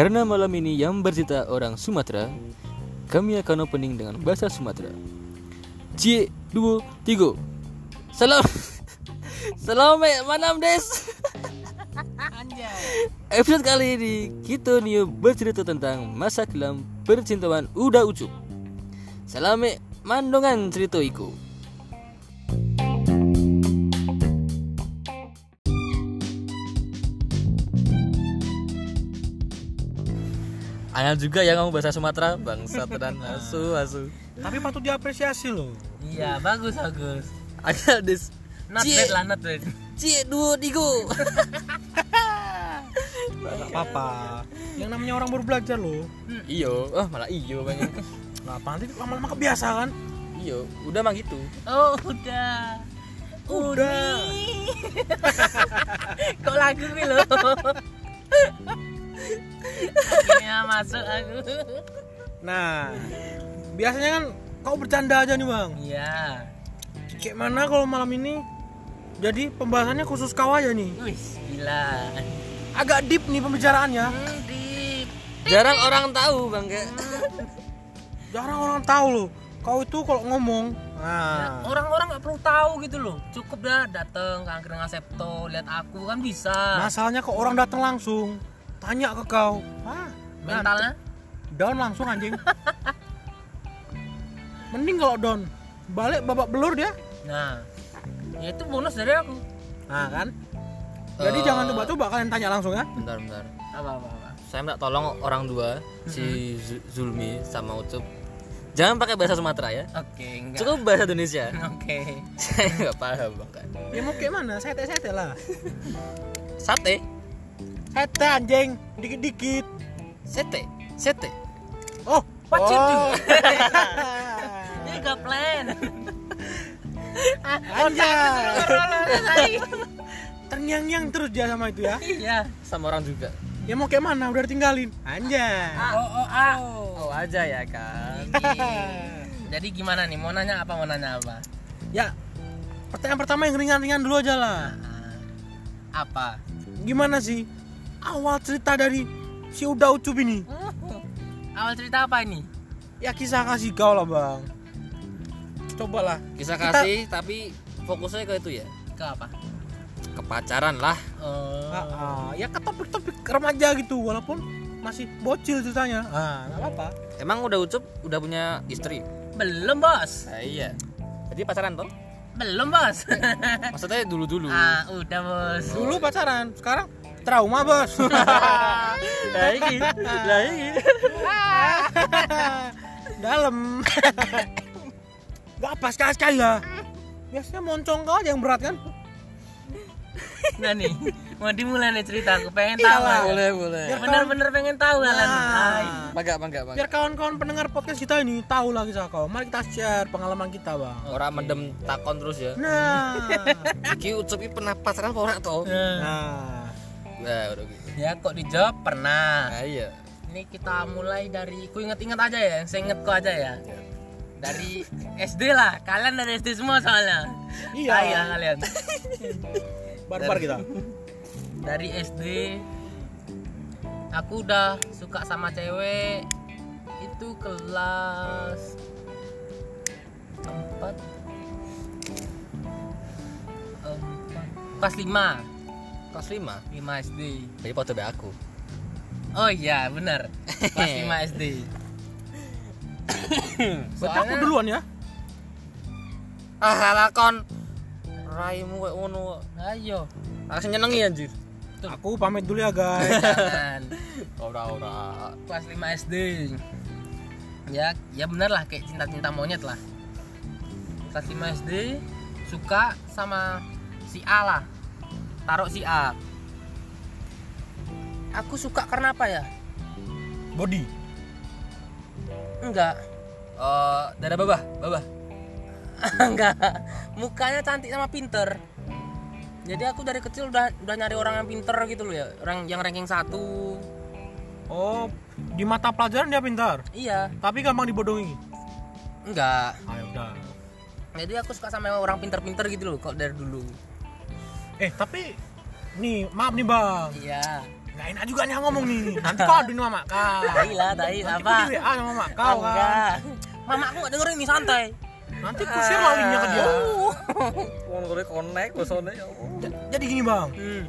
Karena malam ini yang bercerita orang Sumatera, kami akan opening dengan bahasa Sumatera. Cie, dua, tiga. Salam. Selamat malam des. Episode kali ini kita nih bercerita tentang masa kelam percintaan udah ucup. Selamat mandongan cerita iku. Angel juga ya kamu bahasa Sumatera, bangsa dan asu asu. Tapi patut diapresiasi loh. Iya, bagus bagus. Angel des. Not Cie. bad lah, not bad. Cie dua tiga. Gak apa-apa. Yang namanya orang baru belajar loh. iyo, oh malah iyo. Gak apa nanti lama-lama kebiasa kan. iyo, udah mah gitu. Oh, udah. Udah. Kok lagu nih lo? Akhirnya masuk aku. Nah, biasanya kan kau bercanda aja nih bang. Iya. Kayak mana kalau malam ini jadi pembahasannya khusus kau aja nih. Wih, gila. Agak deep nih pembicaraannya. Hmm, deep. Jarang orang tahu bang kayak. Jarang orang tahu loh. Kau itu kalau ngomong, Ya, nah, Orang-orang nggak perlu tahu gitu loh. Cukup dah dateng ke Angkringan Septo, lihat aku kan bisa. masalahnya kok orang datang langsung, tanya ke kau, ah, Mentalnya? down langsung anjing. Mending kalau down, balik babak belur dia. Nah, ya itu bonus dari aku. Nah kan. Jadi Eh. jangan coba-coba kalian tanya langsung ya. Bentar bentar. Apa apa apa. Saya minta tolong orang dua si Zu- Zulmi sama Ucup. Jangan pakai bahasa Sumatera ya. Oke, enggak. Cukup bahasa Indonesia. Oke. Saya nggak paham bang kan. Ya mau kayak mana? Sete-sete lah. Sate, Sete anjing, dikit-dikit. sete, sete. Oh, What you do? oh. Ini gak plan. Anjay. Terngiang-ngiang terus dia sama itu ya. Iya. Sama orang juga. Ya mau kayak mana? Udah ditinggalin. Anjay. Oh, oh, ah. Oh aja ya kan. Jadi gimana nih? Mau nanya apa? Mau nanya apa? ya, pertanyaan pertama yang ringan-ringan dulu aja lah. Ah, apa? Gimana sih awal cerita dari si Uda Ucup ini? Awal cerita apa ini? Ya kisah kasih kau lah bang. Cobalah. Kisah Kita- kasih tapi fokusnya ke itu ya. Ke apa? Ke pacaran lah. Oh. Ah, ah, ya ke topik-topik remaja gitu walaupun masih bocil ceritanya. Ah, nggak apa-apa. Emang udah Ucup udah punya istri? Belum, Bos. Nah, iya. Jadi pacaran toh? Belum, Bos. Maksudnya dulu-dulu. ah, udah, Bos. Dulu pacaran, sekarang trauma bos. Lah iki, lah iki. Dalam. Gak apa sekali-sekali lah. Biasanya moncong kau aja yang berat kan? Nah nih, mau dimulai nih cerita. Aku pengen Iyalah. tahu. Al. Boleh, boleh. Biar Bener-bener pengen tahu kalian. Nah. Bangga, bangga, bangga. Biar kawan-kawan pendengar podcast kita ini tahu lah kisah kau. Mari kita share pengalaman kita bang. Orang mendem takon terus ya. Nah, Iki Ucup iki pernah pacaran apa ora toh? nah, Nah, udah gitu. Ya kok dijawab pernah. Nah, iya. Ini kita mulai dari ku inget-inget aja ya, yang saya inget ku aja ya. Dari SD lah, kalian dari SD semua soalnya. Iya. Tai lah kalian. barbar kita. Dari SD aku udah suka sama cewek itu kelas 4 kelas 5 Kelas 5. 5 SD Jadi foto be aku. oh iya bener kelas 5 SD Berarti aku duluan ya. Ah, lakon. Raimu kayak ngono. ayo Aku nyenengi anjir. Aku pamit dulu ya guys. jangan Ora ora. kelas 5 SD ya ya bener lah kayak cinta-cinta monyet lah kelas 5 SD suka sama si A lah taruh si A. Aku suka karena apa ya? Body. enggak. Eh, dada babah, babah. enggak. Mukanya cantik sama pinter. Jadi aku dari kecil udah udah nyari orang yang pinter gitu loh ya. Orang yang ranking satu. Oh, di mata pelajaran dia pintar, iya. Tapi gampang dibodohi. enggak. Ayo udah. jadi aku suka sama orang pinter-pinter gitu loh kok dari dulu Eh, tapi nih maaf nih bang. Iya. Nggak enak juga nih ngomong nih. Nanti kau aduin mama kau. Tai lah tai. apa? WA sama mama kau kan enggak. Mama aku nggak dengerin nih santai. Nanti kau share lah linknya ke dia. Wong kore connect bosone ya jadi gini bang. Hmm.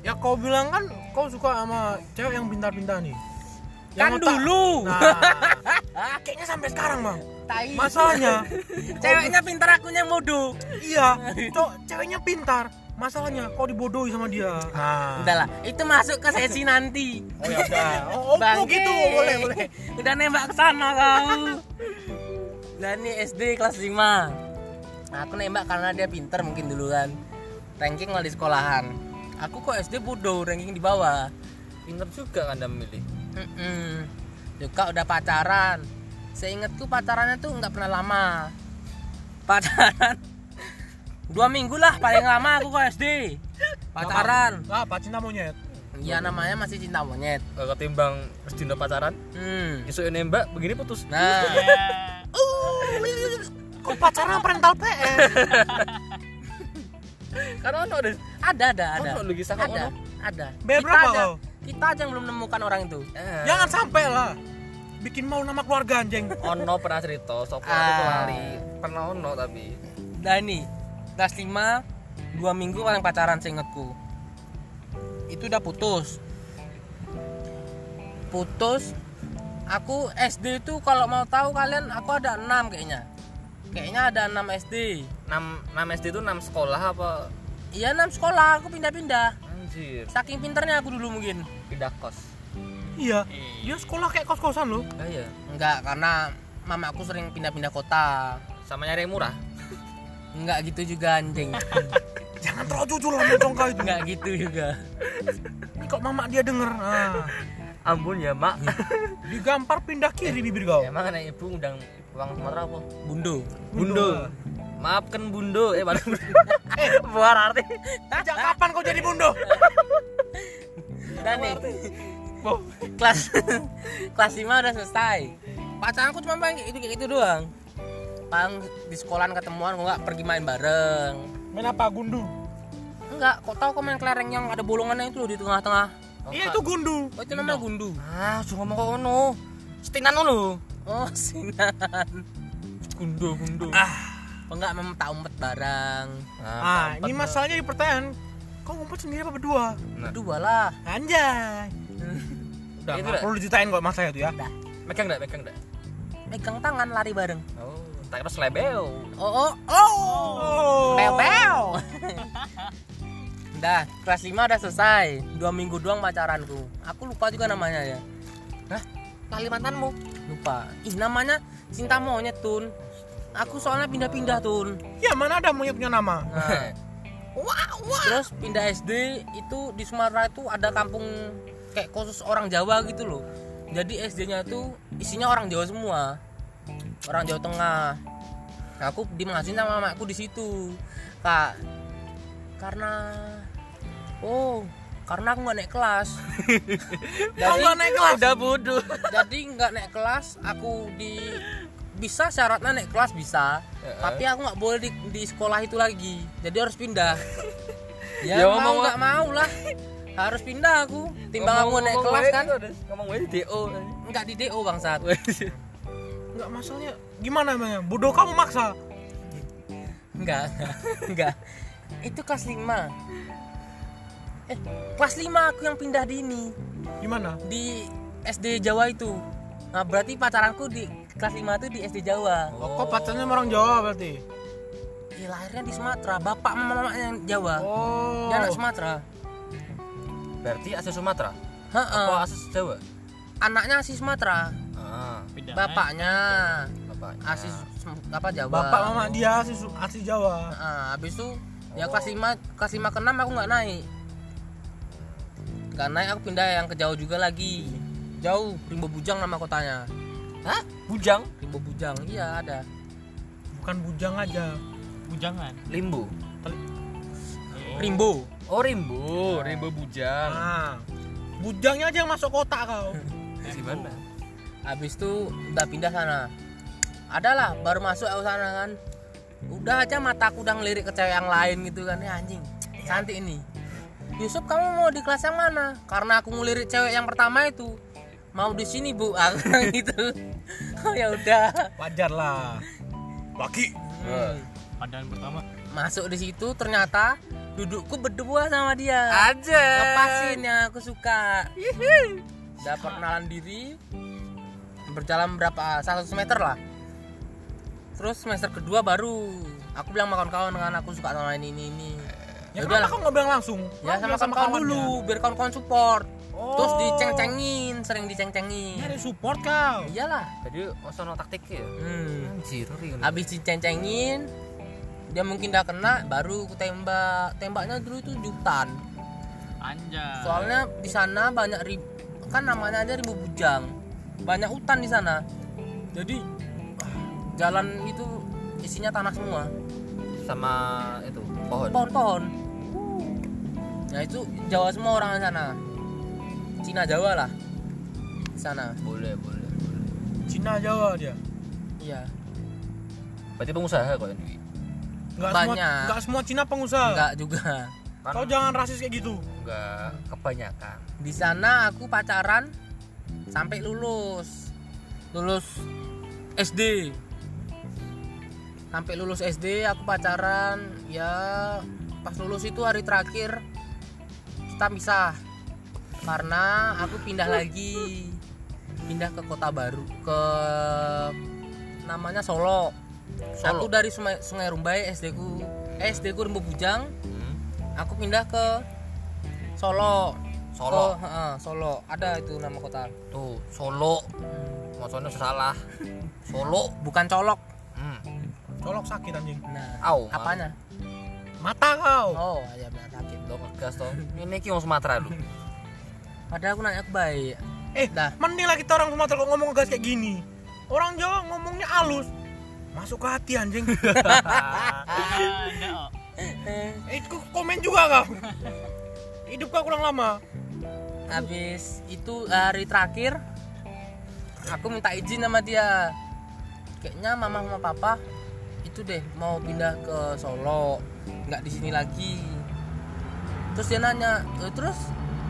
ya kau bilang kan kau suka sama cewek yang pintar-pintar nih. Kan Yang otak- dulu. Nah kayaknya sampai sekarang bang. Tai. Masalahnya ceweknya pintar akunya bodoh iya cowok ceweknya pintar masalahnya kau dibodohi sama dia. Nah udah lah itu masuk ke sesi nanti. Oh ya udah. Oh, oh, gitu. Boleh boleh. Udah nembak ke sana kau. Dan ini SD kelas 5 nah, aku nembak karena dia pinter mungkin dulu kan. Ranking lah di sekolahan. Aku kok SD bodoh ranking di bawah. Pinter juga kan anda memilih. Mm-mm. juga udah pacaran. Seingatku pacarannya tuh nggak pernah lama. Pacaran dua minggu lah paling lama aku ke SD pacaran lah apa cinta monyet Iya namanya masih cinta monyet Eh, Ketimbang sedina pacaran, hmm. isu nembak begini putus. nah kau pacaran apa rental PS Karena ono deh. ada ada ada Ono lagi sama ada ono. ada Bayar kita berapa kau? kita aja yang belum menemukan orang itu Eh, jangan sampai lah bikin mau nama keluarga anjing ono pernah cerita, sopo Ah. aku lali. Pernah ono tapi. Dani kelas 5 dua minggu paling pacaran seingatku. Itu udah putus. Putus aku SD itu kalau mau tahu kalian aku ada 6 kayaknya. Kayaknya ada 6 SD 6 6 SD itu 6 sekolah apa? iya 6 sekolah aku pindah-pindah. Anjir, saking pinternya aku dulu mungkin. Pindah kos. iya. Dia sekolah kayak kos-kosan loh. Ah iya. enggak karena mama aku sering pindah-pindah kota. Sama nyari yang murah. Enggak gitu juga anjing. Jangan terlalu jujur lah mencong kau itu. Enggak gitu juga. Ini kok mama dia denger? Nah, Ampun ya, Mak. digampar pindah kiri bibir kau. Emang anak ibu undang uang Sumatera apa? bundo. Bundo. Maafkan Bundo. Eh, mana? eh, buar arti. sejak kapan kau jadi bundo? Dan nih. Kelas kelas 5 udah selesai. Pacaranku cuma paling itu kayak gitu doang paling di sekolahan ketemuan kok nggak pergi main bareng main apa gundu enggak kok tahu kok main kelereng yang ada bolongannya itu loh di tengah-tengah iya itu gundu oh itu namanya gundu Ah, cuma ngomong kok ono. Setinan ono. oh sinan Gundo, gundo. ah kok nggak memang tak umpet barang ah ini masalahnya di pertanyaan kau ngumpet sendiri apa berdua Nah. dua lah anjay udah Itu nggak dah. perlu diceritain kok masalah itu ya Dah. Megang enggak? Megang enggak? megang tangan lari bareng Oh, tak kira selebeo. oh oh oh oh. Udah, kelas 5 udah selesai. Dua minggu doang pacaranku. Aku lupa juga namanya ya. Hah? Kalimantanmu? Lupa. Ih, namanya cinta monyet, Tun. Aku soalnya pindah-pindah, Tun. ya mana ada monyet punya nama Nah, terus pindah SD itu di Sumatera itu ada kampung kayak khusus orang Jawa gitu loh. Jadi SD-nya itu isinya orang Jawa semua. Orang Jawa Tengah. Aku dimasukin sama mamaku di situ. Kak, karena oh, karena aku nggak naik kelas. jadi, nggak naik kelas Udah bodoh. jadi nggak naik kelas, aku di bisa syaratnya naik kelas bisa, tapi aku nggak boleh di, di sekolah itu lagi. Jadi harus pindah. Ya, ya, mau ngomong- nggak mau lah, harus pindah aku. Timbang aku naik kelas kan, Ngomong di DO. nggak di DO bangsat. Nggak masalahnya gimana emangnya bodoh kamu maksa Enggak, enggak. Itu kelas 5. Eh, kelas 5 aku yang pindah di ini, gimana di SD Jawa itu. Nah, berarti pacaranku di kelas 5 itu di SD Jawa. oh, kok pacarnya sama orang Jawa berarti Ya lahirnya di Sumatera, bapak mama yang Jawa. oh Dia anak Sumatera. Berarti asal Sumatera. Heeh. Apa asal Jawa? Anaknya asli Sumatera, Bapaknya bapaknya. asli Sem- apa Jawa. bapak mama dia asli, Su- asli Jawa Nah, habis itu ya kelas 5 kelas 5 ke 6 aku nggak naik. Nggak naik aku pindah yang ke jauh juga lagi. Jauh, Rimbo Bujang nama kotanya. Hah? Bujang? Rimbo Bujang, iya ada. bukan bujang aja bujangan Limbu. Rimbo. Oh, Rimbu, Rimbu Bujang. nah bujangnya aja yang masuk kotak kau Di mana? Habis itu udah pindah sana. Adalah baru masuk aku sana kan. Udah aja mataku udah ngelirik ke cewek yang lain gitu kan. Ya anjing, cantik ini. Yusuf kamu mau di kelas yang mana karena aku ngelirik cewek yang pertama itu mau di sini bu aku gitu oh ya udah wajar lah laki Hmm. Pandangan pertama. masuk di situ ternyata dudukku berdua sama dia Aja. lepasin yang aku suka udah perkenalan diri berjalan berapa satu semester lah. Terus semester kedua baru aku bilang makan kawan dengan aku suka sama ini ini ini. Ya udah kenapa kamu nggak bilang langsung? Ya Kamu sama bilang kawan dulu biar kawan-kawan support. Oh. terus diceng-cengin sering diceng-cengin. Nyari support kau. Iyalah. Jadi osono taktik ya. hmm. Anjir, kan. habis diceng-cengin dia mungkin udah kena baru aku tembak. Tembaknya dulu itu di hutan Anjay. soalnya di sana banyak rib kan namanya aja ribu bujang banyak hutan di sana jadi ah, jalan itu isinya tanah semua sama itu pohon. pohon-pohon nah itu Jawa semua orang di sana Cina Jawa lah di sana Boleh, boleh. Cina Jawa dia iya Berarti pengusaha kok ini. nggak semua Banyak. nggak semua Cina pengusaha enggak juga kau jangan rasis kayak gitu Enggak kebanyakan. di sana aku pacaran sampai lulus. Lulus SD sampai lulus SD aku pacaran. Ya pas lulus itu hari terakhir kita pisah. Karena aku pindah lagi. Pindah ke kota baru ke namanya Solo, Solo. aku dari Sungai, Sungai Rumbai SD ku. Eh, SD ku Rembu Bujang. Hmm. aku pindah ke Solo Solo. Ke- heeh, Solo ada itu nama kota Tuh, Solo. Maksudnya salah. Solo. bukan colok Hmm. colok sakit anjing nah Au, apanya mata kau oh ya benar sakit Lo ngegas toh. Ini ki wong Sumatera lu. padahal aku nanya baik eh Dah. mending lah kita orang Sumatera kok ngomong gas kayak gini orang Jawa ngomongnya halus masuk ke hati anjing eh itu komen juga kau hidup kau kurang lama habis itu hari terakhir aku minta izin sama dia. Kayaknya mama sama papa itu deh mau pindah ke Solo nggak di sini lagi. Terus dia nanya "Eh, terus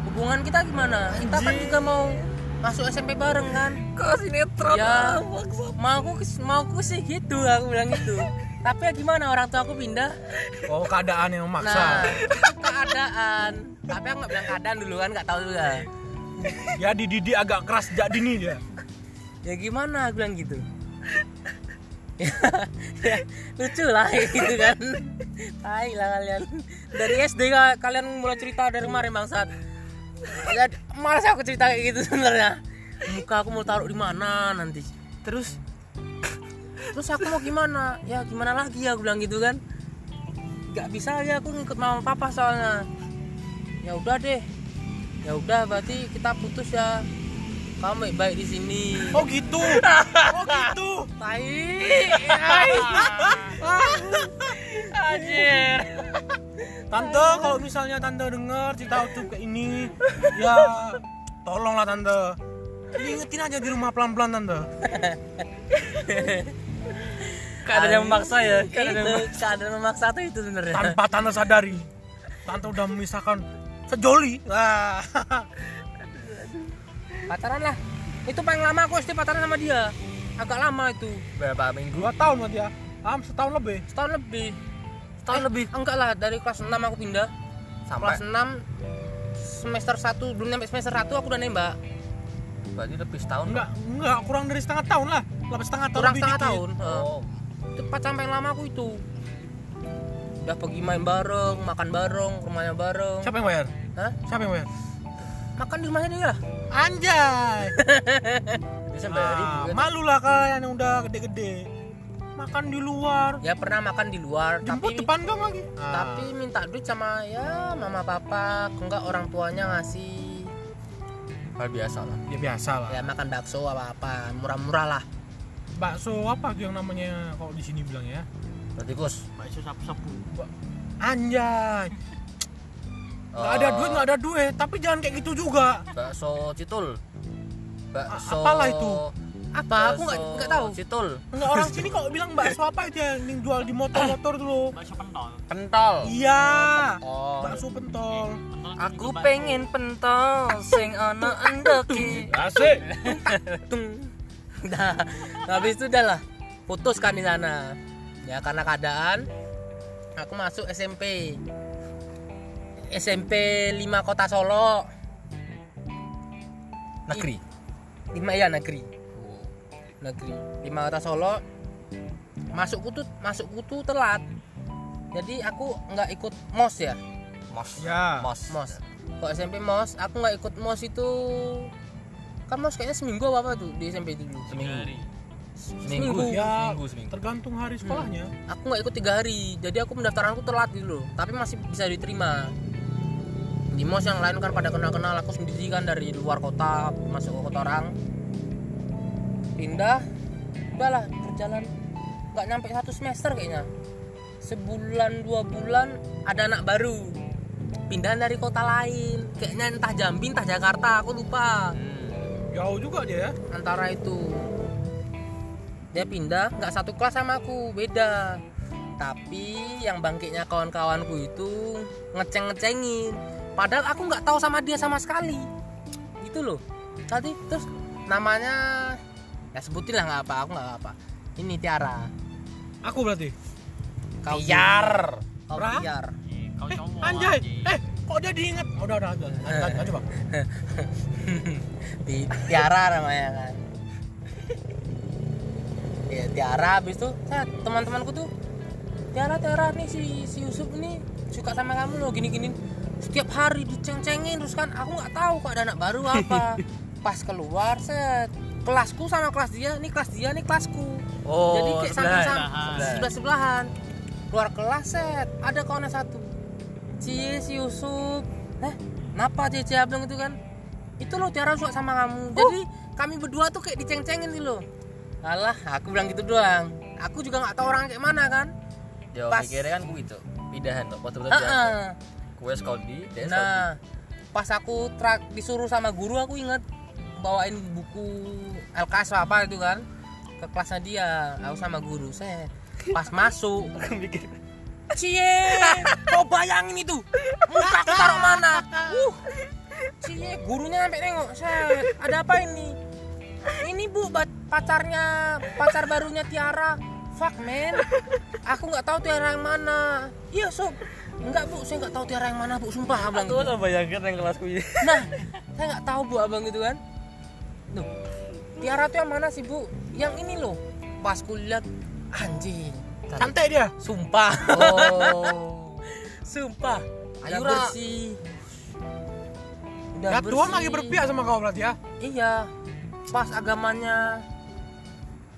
hubungan kita gimana? Kita kan juga mau masuk SMP bareng kan? Kok sinetron? ya mau aku mau aku sih gitu aku bilang gitu. Tapi ya gimana orang tua aku pindah. Oh keadaan yang nah memaksa. Itu keadaan tapi aku nggak bilang keadaan dulu kan nggak tahu juga. Ya dididik agak keras sejak dini dia. Ya gimana aku bilang gitu. Ya, lucu lah gitu kan. Tai lah kalian. Dari SD ka- kalian mulai cerita dari kemarin bangsat. Ya, malas aku cerita kayak gitu sebenarnya. Muka aku mau taruh di mana nanti. Terus terus aku mau gimana? Ya gimana lagi ya aku bilang gitu kan. Nggak bisa aja aku ngikut mama papa soalnya ya udah deh ya udah berarti kita putus ya kamu baik-baik di sini oh gitu oh gitu Tai. Anjir. tante kalau misalnya tante dengar cerita YouTube kayak ini ya tolonglah tante diingetin aja di rumah pelan-pelan tante Keadaan yang memaksa ya. Itu keadaan memaksa tuh itu sebenarnya. tanpa tante sadari tante udah memisahkan sejoli ah Pacaran lah. Itu paling lama aku SD pacaran sama dia. Agak lama itu. Berapa minggu? dua tahun berarti ya ah setahun lebih Setahun lebih. Tahun Eh, lebih. Enggak lah, dari kelas 6 aku pindah. Sampai Kelas 6 semester 1 belum nyampe semester 1 aku udah nembak. berarti lebih setahun. enggak enggak kurang dari setengah tahun lah lebih setengah tahun Kurang lebih setengah dikit. tahun. Oh. itu pacaran paling lama aku itu udah pergi main bareng makan bareng rumahnya bareng. Siapa yang bayar? Hah? siapa yang bayar? Makan di rumahnya dia. Lah anjay. Bisa bayar Ah, kan? malu lah kalian yang udah gede-gede. Makan di luar. Ya pernah makan di luar jemput tapi depan gang lagi? Tapi minta duit sama ya mama papa. Enggak orang tuanya ngasih. Hal biasa lah. ya biasa lah. Ya makan bakso apa apa murah-murah lah. Bakso apa tuh yang namanya kalau di sini bilang ya Berarti Gus. bakso sapu-sapu anjay nggak ada duit nggak ada duit tapi jangan kayak gitu juga Bakso citul. Bakso apalah itu? apa aku nggak Bakso nggak tahu Situl. Enggak orang sini kalau bilang bakso apa itu yang jual di motor-motor tuh lo. Pentol. Iya. Oh. Bakso pentol. Aku pengen pentol sing ono endoki. Asik. nah habis itu udah lah putus kan di sana ya karena keadaan aku masuk SMP SMP 5 kota Solo Negeri. 5 ya negeri negeri 5 kota Solo masukku tuh masukku tuh telat jadi aku nggak ikut mos ya Mos. Ya. Mos. mos kok SMP mos aku nggak ikut mos itu kan mos kayaknya seminggu apa apa tuh di SMP dulu Seminggu. Seminggu. Seminggu. Ya, Seminggu, seminggu. tergantung hari sekolahnya. aku nggak ikut tiga hari jadi aku pendaftaranku telat gitu loh tapi masih bisa diterima di mos yang lain kan pada kenal kenal aku sendiri kan dari luar kota masuk ke kota orang pindah udahlah berjalan nggak nyampe satu semester kayaknya sebulan dua bulan ada anak baru pindahan dari kota lain kayaknya entah Jambi entah Jakarta aku lupa Jauh juga dia ya. antara itu dia pindah nggak satu kelas sama aku beda tapi yang bangkitnya kawan-kawanku itu ngeceng-ngecengin padahal aku nggak tahu sama dia sama sekali gitu loh tadi terus namanya ya sebutin lah nggak apa aku nggak apa ini Tiara Aku berarti. kau Tiar. kau? Tiar Eh, anjay. Eh, kok dia diingat? Oh, udah, udah, udah. Lanjut, Bang. di Tiara namanya kan ya Tiara habis itu teman-temanku tuh Tiara Tiara nih si si Yusuf ini suka sama kamu loh gini gini setiap hari diceng-cengin terus kan aku nggak tahu kok ada anak baru apa. Pas keluar set kelasku sama kelas dia nih kelas dia nih kelasku. Oh, jadi kayak sebelahan. samping Sebelahan. sebelah sebelahan. Keluar kelas set ada kawannya satu. Cie si Yusuf. Eh kenapa Cie Cie abang itu kan? Itu loh Tiara suka sama kamu. Jadi kami berdua tuh kayak diceng-cengin gitu loh alah aku bilang gitu doang aku juga nggak tahu orang kayak mana kan Yo, Pas. pikirnya kan ku itu. Pindahan tuh. Waktu Skodi, dia Skodi. nah pas aku trak disuruh sama guru aku inget bawain buku LKS apa itu kan ke kelasnya dia aku sama guru saya pas masuk cie kau bayangin itu muka aku taruh mana uh cie gurunya sampai nengok saya ada apa ini ini bu pacarnya pacar barunya Tiara. Fuck man. Aku nggak tahu Tiara yang mana. Iya sob. Enggak bu saya nggak tahu Tiara yang mana bu. Sumpah abang. Aku udah bayangin yang kelasku ini. nah saya nggak tahu bu abang gitu kan? Loh, Tiara tuh yang mana sih bu? Yang ini loh. Pas kulihat anjing. Santai dia. sumpah. Oh. sumpah. Ayura. bersih. Udah Ya Tuhan lagi berpihak sama kau berarti ya. iya pas agamanya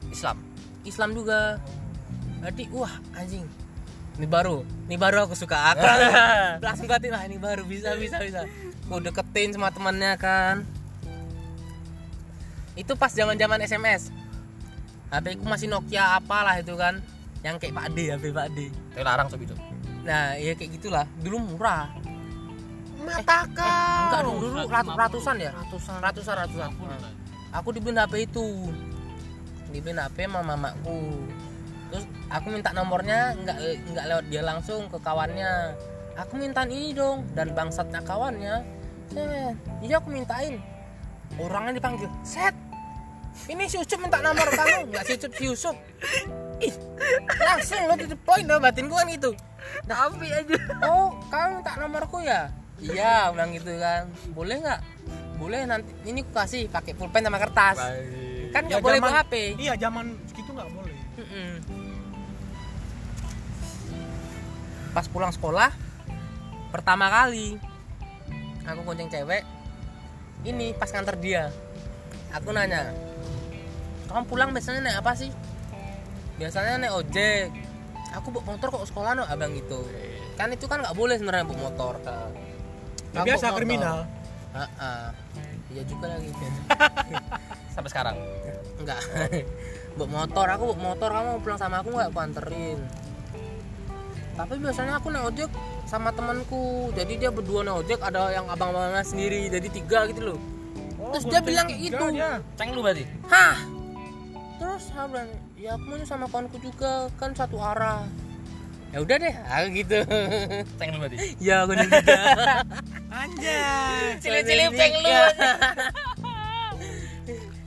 Islam. Islam juga. Berarti wah anjing. Ini baru. Ini baru aku suka. Aku langsung katin lah ini baru. Bisa bisa bisa. Aku deketin sama temannya kan. Itu pas zaman zaman SMS HP ku masih Nokia apalah itu kan. Yang kayak Pak D HP Pak D. Tapi larang sob itu. nah ya kayak gitulah. Dulu murah. Mata kau. enggak dulu, dulu ratu- ratusan ya? Ratusan ratusan ratusan aku dibeliin HP itu. Dibeliin HP sama mamaku. Terus aku minta nomornya nggak nggak lewat dia langsung ke kawannya. Aku mintain ini dong dan bangsatnya kawannya. Set iya aku mintain. Orangnya dipanggil set ini si Ucup minta nomor kamu. Nggak si Ucup si Yusuf ih langsung lo di point lo batin gua kan gitu nah, aja. oh kamu minta nomorku ya? Iya bilang gitu kan. Boleh nggak boleh nanti ini aku kasih pakai pulpen sama kertas. Kan nggak Ya, boleh zaman- HP. Iya, zaman segitu nggak boleh. Mm-mm. pas pulang sekolah pertama kali aku gonceng cewek ini pas nganter dia. Aku nanya kamu pulang biasanya naik apa sih? Biasanya naik ojek. Aku bawa motor kok sekolah no? Abang gitu. Kan itu kan nggak boleh sebenarnya bawa motor. Ya, biasa motor. kriminal. Ah-ah. iya juga lagi Sampai sekarang. Enggak. bawa motor, aku bawa motor, kamu mau pulang sama aku nggak? Aku anterin. Tapi biasanya aku naik ojek sama temanku. Jadi dia berdua naik ojek, ada yang abang-abangnya sendiri, jadi tiga gitu loh. Oh, Terus dia bilang kayak gitu. Ceng lu berarti. Hah, terus aku bilang ya aku mau sama kawanku juga kan satu arah ya udah deh aku gitu Ceng lu berarti. ya aku juga Anjay. cilik-cilik ceng lu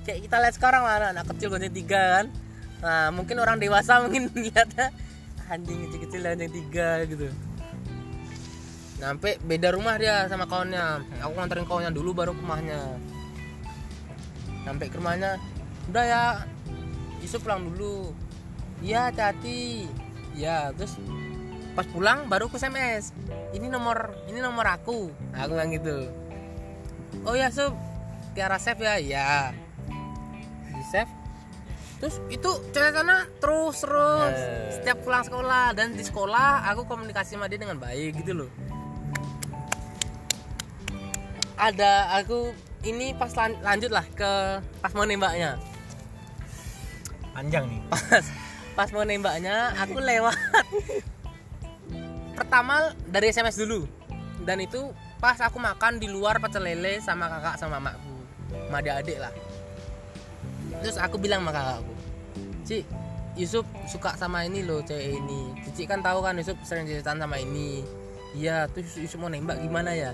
kayak kita lihat sekarang lah anak, -anak kecil gonjeng tiga kan? Nah mungkin orang dewasa mungkin lihatnya anjing kecil-kecil gonjeng tiga gitu. Sampai beda rumah dia sama kawannya. Aku nganterin kawannya dulu baru ke rumahnya. Sampai ke rumahnya udah ya Yusuf pulang dulu. Iya hati-hati. Ya terus pas pulang baru ke SMS ini nomor ini nomor aku. Nah, aku bilang gitu. Oh ya Sup. Tiara save ya? Ya di save terus itu catatannya terus terus. Eh. setiap pulang sekolah dan di sekolah aku komunikasi sama dia dengan baik gitu loh. Ada aku ini pas lan- lanjut lah ke pas mau nembaknya. Panjang nih. pas pas mau nembaknya aku lewat pertama dari SMS dulu dan itu pas aku makan di luar pecel lele sama kakak sama mamaku sama adik-adik lah terus aku bilang sama kakakku Ci Yusuf suka sama ini loh cewek ini Cici kan tahu kan Yusuf sering ceritaan sama ini iya terus Yusuf mau nembak gimana ya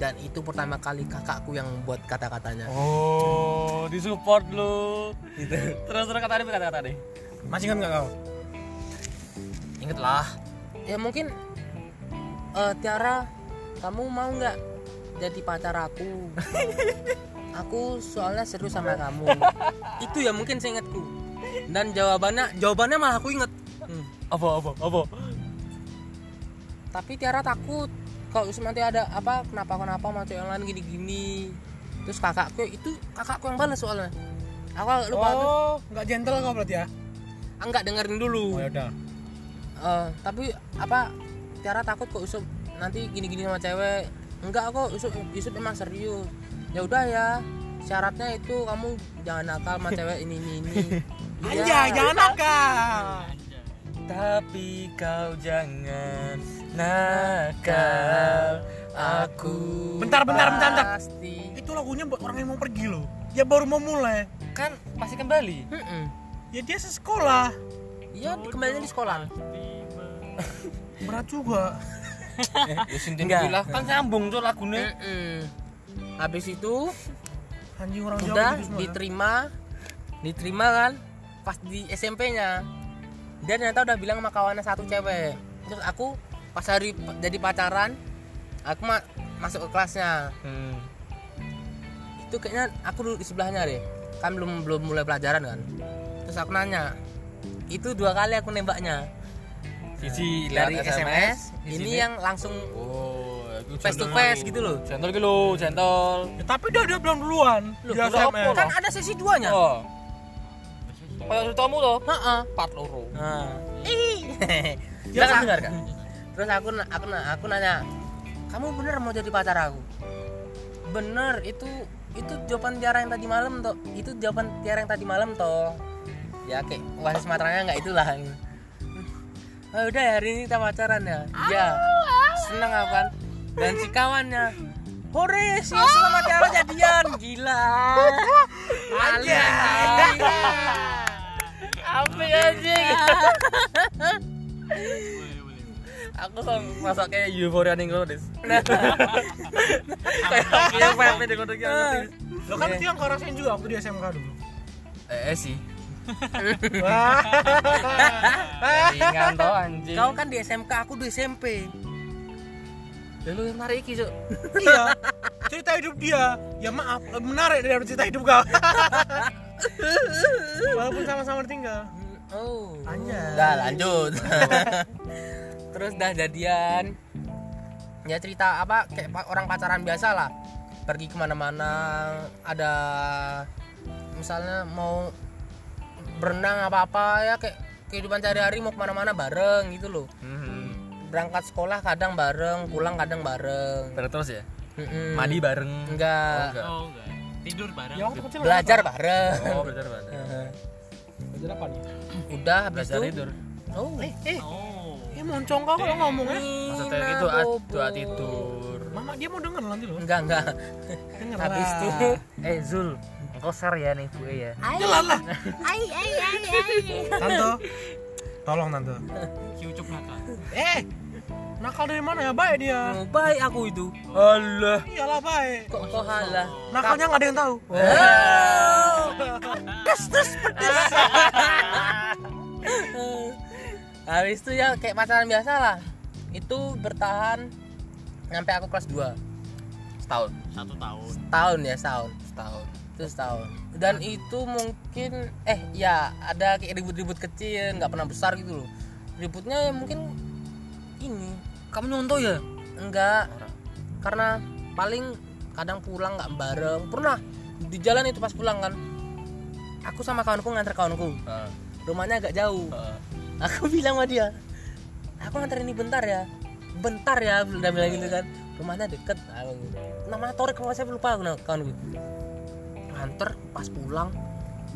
dan itu pertama kali kakakku yang buat kata-katanya Oh, disupport lu. gitu Terus terus kata deh kata kata deh. Masih ingat nggak kau? Ingat lah. ya mungkin eh, Tiara kamu mau nggak jadi pacar aku? Aku soalnya seru sama kamu. Itu ya mungkin seingatku. Dan jawabannya jawabannya malah aku inget Hmm. Apa apa apa? tapi Tiara takut. Kalau nanti ada apa kenapa kenapa cewek yang lain gini gini terus kakakku itu kakakku yang balas soalnya. Aku agak lupa Oh, nggak gentle kau berarti ya? enggak dengerin dulu. Oh ya udah. Eh, tapi apa Tiara takut kok Yusuf nanti gini-gini sama cewek enggak kok Yusuf Yusuf emang serius ya udah ya syaratnya itu kamu jangan nakal sama cewek ini ini ini Anjay, Iya. jangan nakal. Tapi kau jangan nakal aku. Bentar, bentar, bentar, bentar. pasti Itu lagunya buat orang yang mau pergi loh. Ya baru mau mulai. Kan pasti kembali. Mm-mm. Ya dia sekolah. iya di- kembalinya di sekolah Berat juga. Ya sintin Enggak. lah kan nyambung tuh lagunya. Mm-mm. habis itu Anjing orang Jawa udah gitu ya. diterima diterima kan pas di SMP-nya dia ternyata udah bilang sama kawannya satu cewek terus aku pas hari jadi pacaran aku ma- masuk ke kelasnya Hmm. itu kayaknya aku duduk di sebelahnya deh kan belum belum mulai pelajaran kan terus aku nanya itu dua kali aku nembaknya Sisi dari lihat SMS, di ini yang langsung oh, face to face gitu loh Jentol gitu loh, jentol. Ya, tapi dia dia belum duluan. Loh, dia SMS. apa kan ada sesi duanya Oh. Kayak ceritamu tuh. Heeh. Part loro. Nah. Jangan Terus- dengar kan? Terus aku aku aku nanya, "Kamu bener mau jadi pacar aku?" Bener, itu itu jawaban Tiara yang tadi malam toh. Itu jawaban Tiara yang tadi malam toh. Ya kayak wasis matranya nggak itulah. Oh, udah ya, hari ini kita pacaran ya. Iya. Senang aku kan. Dan si kawannya Hore, si Yusuf sama Tiara jadian. Gila. Anjing. Apa anjing? Aku sama masak kayak euforia nih kalau des. Kayak di kono gitu. Lo kan itu yang kau rasain juga waktu di SMK dulu. Eh sih. Ringan toh anjing. Kau kan di SMK, aku di SMP. Ya lu yang narik iki, Cuk. iya. Cerita hidup dia. Ya maaf, lebih menarik dari cerita hidup kau. Walaupun sama-sama ditinggal. Oh. Anjay. Udah lanjut. Terus dah jadian. Ya cerita apa kayak orang pacaran biasa lah. Pergi ke mana-mana ada misalnya mau berenang apa-apa ya kayak kehidupan sehari-hari mau ke mana-mana bareng gitu loh. Hmm. Berangkat sekolah kadang bareng, pulang kadang bareng. Bareng terus ya? Mm-mm. Mandi bareng. Enggak. enggak. Oh enggak. Tidur bareng. Ya waktu kecil Belajar bareng. Oh, belajar bareng. Belajar apa nih? Udah habis Belajar itu. tidur. Oh. Eh, eh, Oh. eh moncong kau kalau ngomongnya. Maksudnya itu doa tidur. Mama dia mau denger nanti loh. Enggak, enggak. Habis itu Eh Zul, engkau share ya nih bu ya Jalan lah. Ai ai ai ai. Tante, tolong tante. Ciucuk nakal. Eh, nakal dari mana ya? Baik dia. oh, baik aku itu Allah. Iyalah baik. kok kok halah Nakalnya nggak ada yang tahu. habis itu ya kayak pacaran biasa lah itu bertahan sampai aku kelas 2 setahun Satu tahun. tahun ya setahun setahun itu setahun. Dan itu mungkin eh ya ada kayak ribut-ribut kecil nggak pernah besar gitu loh. Ributnya ya mungkin ini. Kamu nyontoh ya? enggak. Karena paling kadang pulang nggak bareng. Pernah di jalan itu pas pulang kan aku sama kawanku nganter kawanku. Rumahnya agak jauh. Aku bilang sama dia aku nganter ini bentar ya. Bentar ya udah bilang gitu kan. Rumahnya deket. Aku gitu. namanya Torik kalau saya lupa aku kawan nganter pas pulang.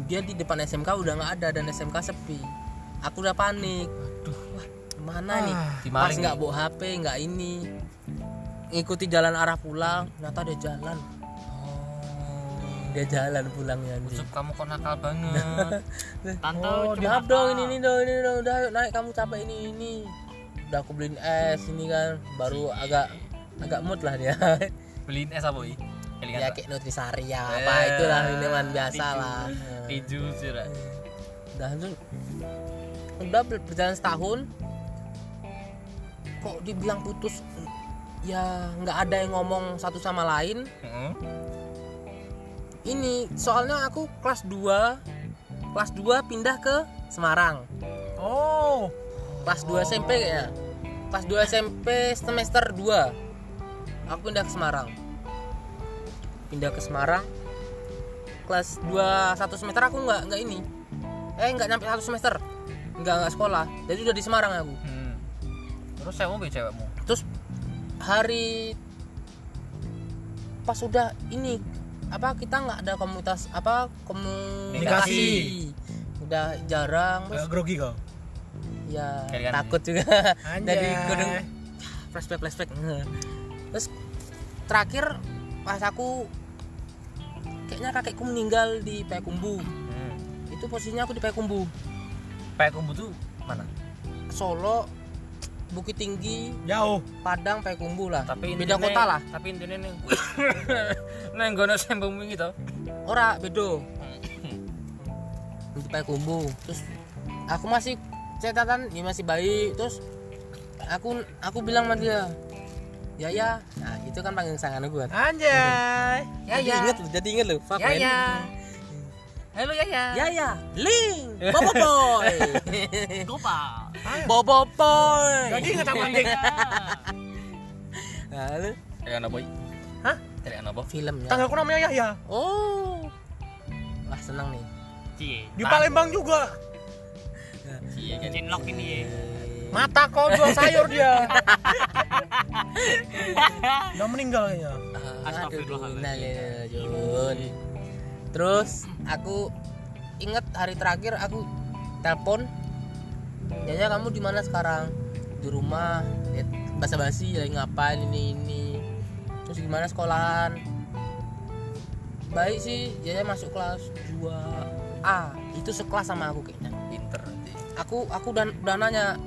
Dia di depan SMK udah nggak ada dan SMK sepi. Aku udah panik. Aduh. Wah mana nih? Pas nggak bawa HP nggak ini. Ngikuti jalan arah pulang. Ternyata dia jalan. Dia jalan pulangnya. Sup kamu kok nakal banget. Tante, Oh, maaf dong ini ini dong ini dong. Udah ayo naik kamu capek ini ini. Udah aku beliin es ini kan. Baru agak agak mood lah dia. Beliin es apa? Ya kayak nutrisari ya apa itulah minuman biasa lah. Keju sih. Ra. udah langsung udah ber- berjalan setahun. Kok dibilang putus? Ya nggak ada yang ngomong satu sama lain. Heeh. ini soalnya aku kelas 2 kelas 2 pindah ke Semarang. Oh, kelas 2 SMP kayaknya kelas 2 SMP semester 2 aku pindah ke Semarang pindah ke Semarang. Kelas 2 satu semester aku nggak nggak ini. Eh nggak nyampe satu semester. Nggak nggak sekolah. Jadi udah di Semarang aku. Hmm. Terus saya mau cewekmu. terus hari pas udah ini apa kita nggak ada komunitas apa komunikasi. Udah jarang terus agak grogi kau. ya Kalian- takut juga. Anjay. dari gunung flashback flashback. Terus terakhir pas aku kayaknya kakekku meninggal di Payakumbu Hmm. itu posisinya aku di Payakumbu Pakai kumbu tuh mana? Solo Bukit Tinggi Jauh. Padang Payakumbu lah Tapi beda kota lah Tapi intinya nih. Neng gono sembung gitu. ora bedo di Payakumbu terus aku masih catatan ya masih baik terus aku aku bilang sama dia ya ya nah itu kan panggilan sangan gue Anjay. ya ya inget loh jadi inget loh fuck Ya man. ya. Halo ya ya. ya ya link bobo boy Gopal. bobo boy Jadi inget apa anjing? Lalu, Dari anak boy. Hah? Dari anak boy. filmnya Tanggalku namanya Yahya. oh wah senang nih Cie. Di Palembang juga. Cie kan. Cinlok ini ya. Mata kau jual sayur dia. Udah meninggal kayaknya. Astagfirullahaladzim. Terus aku inget hari terakhir aku telepon. Yaya kamu di mana sekarang? Di rumah. Ya, basa-basi lagi ngapain ini ini. Terus gimana sekolahan? Baik sih, Yaya masuk kelas 2A. Itu sekelas sama aku kayaknya. Pinter. Aku aku udah udah nanya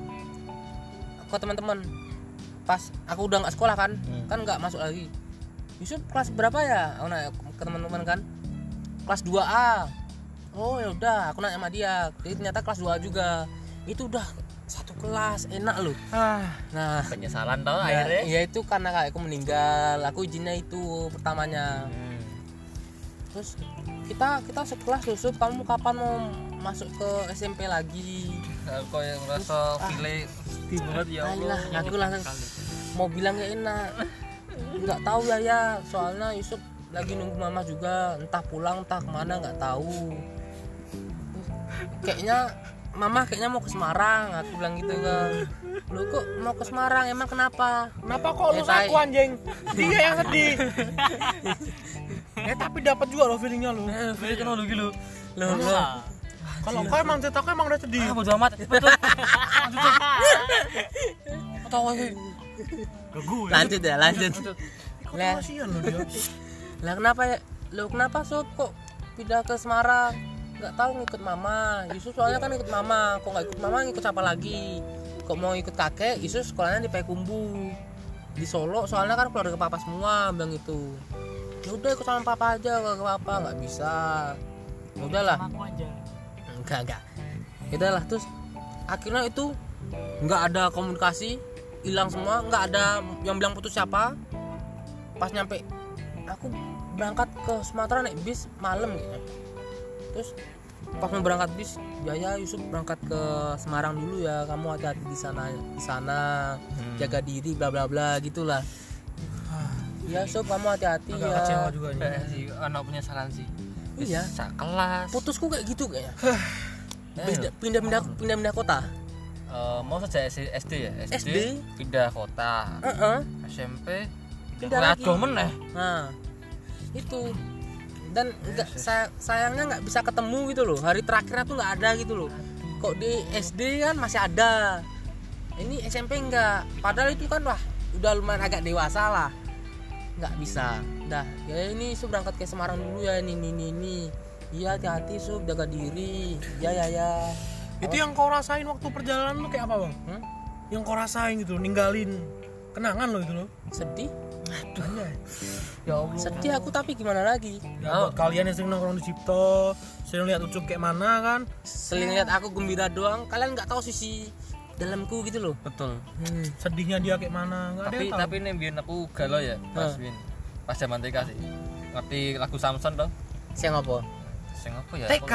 ke teman-teman. Pas aku udah nggak sekolah kan, Hmm. kan nggak masuk lagi. Yusuf kelas berapa ya? Aku nanya ke teman-teman kan. Kelas 2A. Oh ya udah, aku nanya sama dia. Jadi ternyata kelas 2A juga. Itu udah satu kelas, enak loh. Ah, Nah, Penyesalan tau ya, akhirnya. ya itu karena kakekku meninggal. Aku izinnya itu pertamanya. Hmm. Terus kita kita sekelas Yusuf, kamu kapan mau masuk ke SMP lagi? Aku yang ngerasa file sedih banget ya Allah. Alah, aku langsung mau bilang gak enak nggak tahu ya ya soalnya Yusuf lagi nunggu mama juga entah pulang entah ke mana nggak tahu kayaknya mama kayaknya mau ke Semarang aku bilang gitu kan lu kok mau ke Semarang emang kenapa kenapa kok lu Ya, saku anjing? Dia yang sedih. eh tapi dapat juga lo feelingnya lo. Eh, kan lu gitu. lu lu Kalau kau emang cerita kau emang udah sedih. Ah, bodo amat. Betul. Lanjut. Cok. Tahu aja. lanjut ya lanjut Lah. kasihan lo dia. lah kenapa ya lu kenapa sob kok pindah ke Semarang nggak tahu ngikut mama Yusuf soalnya kan ikut mama kok nggak ikut mama ngikut siapa lagi kok mau ikut kakek Yusuf sekolahnya di Payakumbu di Solo soalnya kan keluarga papa semua bilang itu ya udah ikut sama papa aja ke papa nggak bisa ya udahlah enggak enggak. Ya udahlah terus akhirnya itu nggak ada komunikasi hilang semua nggak ada yang bilang putus siapa. Pas nyampe aku berangkat ke Sumatera naik bis malam gitu. Terus pas mau berangkat bis ya ya Yusuf berangkat ke Semarang dulu ya kamu hati-hati di sana di sana jaga diri bla bla bla gitulah. Ya Yusuf kamu hati-hati agak ya. kecewa juga nih Eh, sih anak penyesalan sih Iya. sak kelas putusku kayak gitu kayaknya pindah pindah pindah pindah, kota eh, mau saja SD ya SD, SD. pindah kota Heeh. SMP Pindah lagi. meneh Nah, itu dan enggak say- sayangnya nggak bisa ketemu gitu loh. Hari terakhirnya tuh nggak ada gitu loh. Kok di SD kan masih ada. Ini SMP enggak. Padahal itu kan wah udah lumayan agak dewasa lah. Nggak bisa. Dah, ya ini Sub berangkat ke Semarang dulu ya ini ini ini. Iya hati-hati Sub jaga diri. Ya ya ya. itu yang kau rasain waktu perjalanan lu kayak apa bang Hmm? yang kau rasain gitu ninggalin kenangan lo itu lo Sedih. ya Allah Sedih aku tapi gimana lagi? ya, buat kalian yang sering nongkrong di Cipto sering lihat ucup kayak mana kan Seling lihat aku gembira doang, kalian nggak tahu sisi dalamku gitu loh. betul. Hmm, sedihnya dia kayak mana? Nggak ada tapi tahu. tapi nih biar aku galau ya pas. Win. Pas zaman TK sih. Ngerti lagu Samson toh? Siang apa? sing apa ya? TK?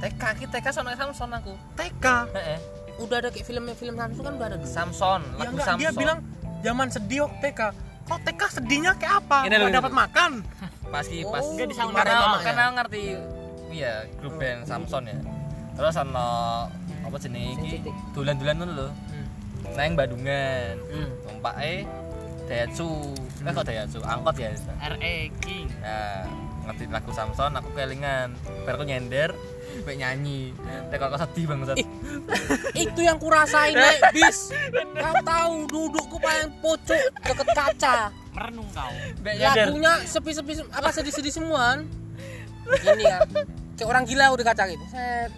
TK ki TK sama Samson aku. TK. Heeh. Udah ada kayak filmnya film Samsung kan udah ada. Samson ya lagu enggak Samson. dia bilang zaman sedih waktu TK. Kok TK sedihnya kayak apa? Nggak dapat makan. Pas ki Oh, pas nggak karena mamanya. karena ngerti. Iya grup band Samson ya. Terus ana apa jenis iki Sensitif. dolan-dolan ngono lho Hmm. nang Bandungan Hmm. tumpake Daihatsu eh kok Daihatsu angkot ya RE King Nah, ngerti lagu Samson aku kelingan bar aku nyender mek nyanyi tek kok sedih banget Itu yang kurasain naik bis. Kau tahu dudukku paling pojok deket kaca. merenung kau Lagunya sepi-sepi apa sedih-sedih semuaan. Ini ya. Kayak orang gila udah kaca gitu. Set.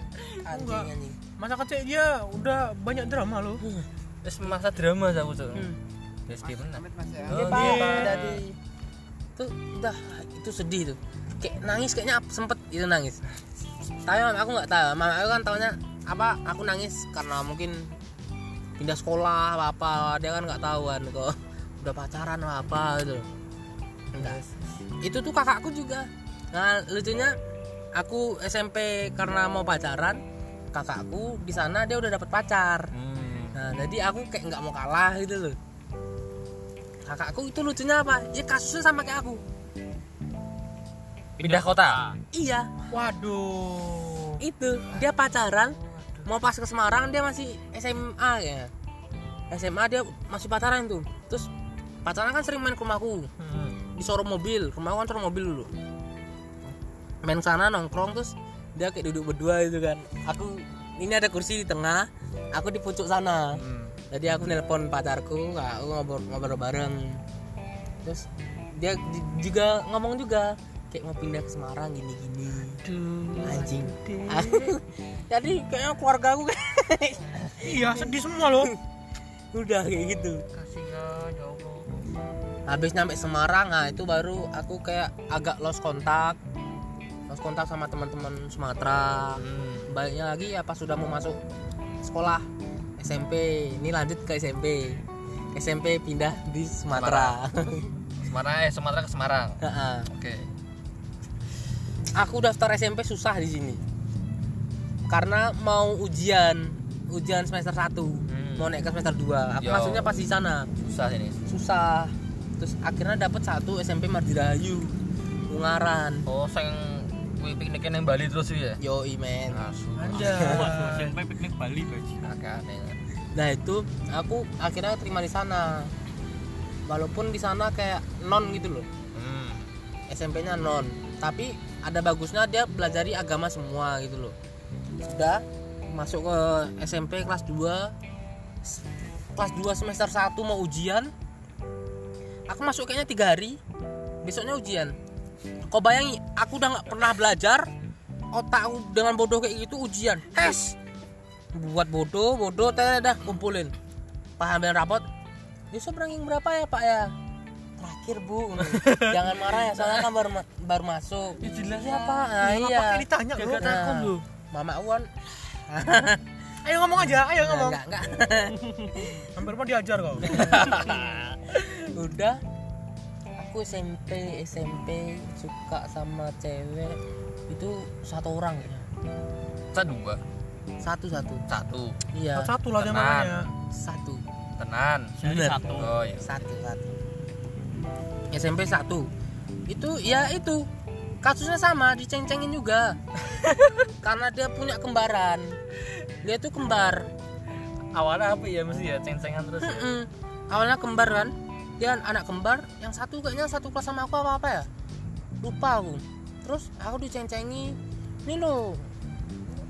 Anjing anjing. Masa kecil dia udah banyak drama lo wis masa drama aku tuh Hmm. Dia Oh, Pak, iya. dari itu udah itu sedih tuh. Kayak nangis kayaknya sempet itu nangis. Tapi mama aku nggak tahu. Mama aku kan taunya apa? Aku nangis karena mungkin pindah sekolah apa apa. Dia kan nggak tahu kan kok udah pacaran apa apa gitu. Enggak. Itu tuh kakakku juga. Nah lucunya aku SMP karena mau pacaran, kakakku di sana dia udah dapet pacar. hmm. Nah, jadi aku kayak nggak mau kalah gitu loh. Kakakku itu lucunya apa? Ya kasusnya sama kayak aku. pindah kota Iya, waduh itu dia pacaran mau pas ke Semarang dia masih SMA ya. SMA dia masih pacaran tuh. Terus pacaran kan sering main ke rumahku hmm. di showroom mobil. Rumahku kan showroom mobil dulu. Main sana nongkrong terus dia kayak duduk berdua gitu kan. Aku ini ada kursi di tengah, aku di pucuk sana. Hmm. Jadi aku nelpon pacarku, aku ngobrol ngobrol bareng. Terus dia di- juga ngomong juga kayak mau pindah ke Semarang gini-gini. Anjing. Jadi kayaknya keluarga aku kayak iya sedih semua lo udah kayak gitu. kasihan ya Allah Habis nyampe Semarang, nah itu baru aku kayak agak lost kontak. Lost kontak sama teman-teman Sumatera. hmm. Baiknya lagi ya pas sudah mau masuk sekolah SMP. Ini lanjut ke SMP. SMP pindah di Sumatera. Semarang eh Sumatera ke Semarang oke aku daftar SMP susah di sini karena mau ujian ujian semester 1 Hmm. mau naik ke semester 2 aku Yo. maksudnya pas di sana susah ini susah terus akhirnya dapat satu SMP Mardirahayu Ungaran oh sing kuwi pikniknya nang Bali terus ya? Yo men. Asu. anjay. SMP piknik Bali aneh nah itu aku akhirnya terima di sana. Walaupun di sana kayak non gitu loh. Hmm. SMP-nya non. Tapi ada bagusnya dia belajari agama semua gitu loh. Sudah masuk ke SMP kelas 2 kelas 2 semester 1 mau ujian. Aku masuk kayaknya tiga hari. Besoknya ujian kau bayangi aku udah nggak pernah belajar otak dengan bodoh kayak gitu ujian tes. Buat bodoh bodoh teh dah kumpulin. Paham dan rapot? Yusuf ranking berapa ya pak ya? Terakhir bu. Jangan marah ya soalnya kan baru, ma- baru masuk. Ya jelas iya pak. Nah, Nggak iya. Pakai ditanya bro. Gak takut lu. mama Wan Ayo ngomong aja, ayo ngomong. enggak enggak Hampir mau diajar kau. udah aku SMP SMP suka sama cewek itu satu orang ya Satu dua. satu satu Satu. iya Satu lah dia Tenang. namanya. satu Tenan. Bener. satu. Oh iya. satu satu SMP satu itu ya itu kasusnya sama diceng-cengin juga karena dia punya kembaran dia tuh kembar Awalnya apa ya mesti ya ceng-cengan terus. ya? Awalnya kembar kan dia anak kembar yang satu kayaknya satu kelas sama aku apa apa ya? Lupa aku. Terus aku diceng-cengi ini loh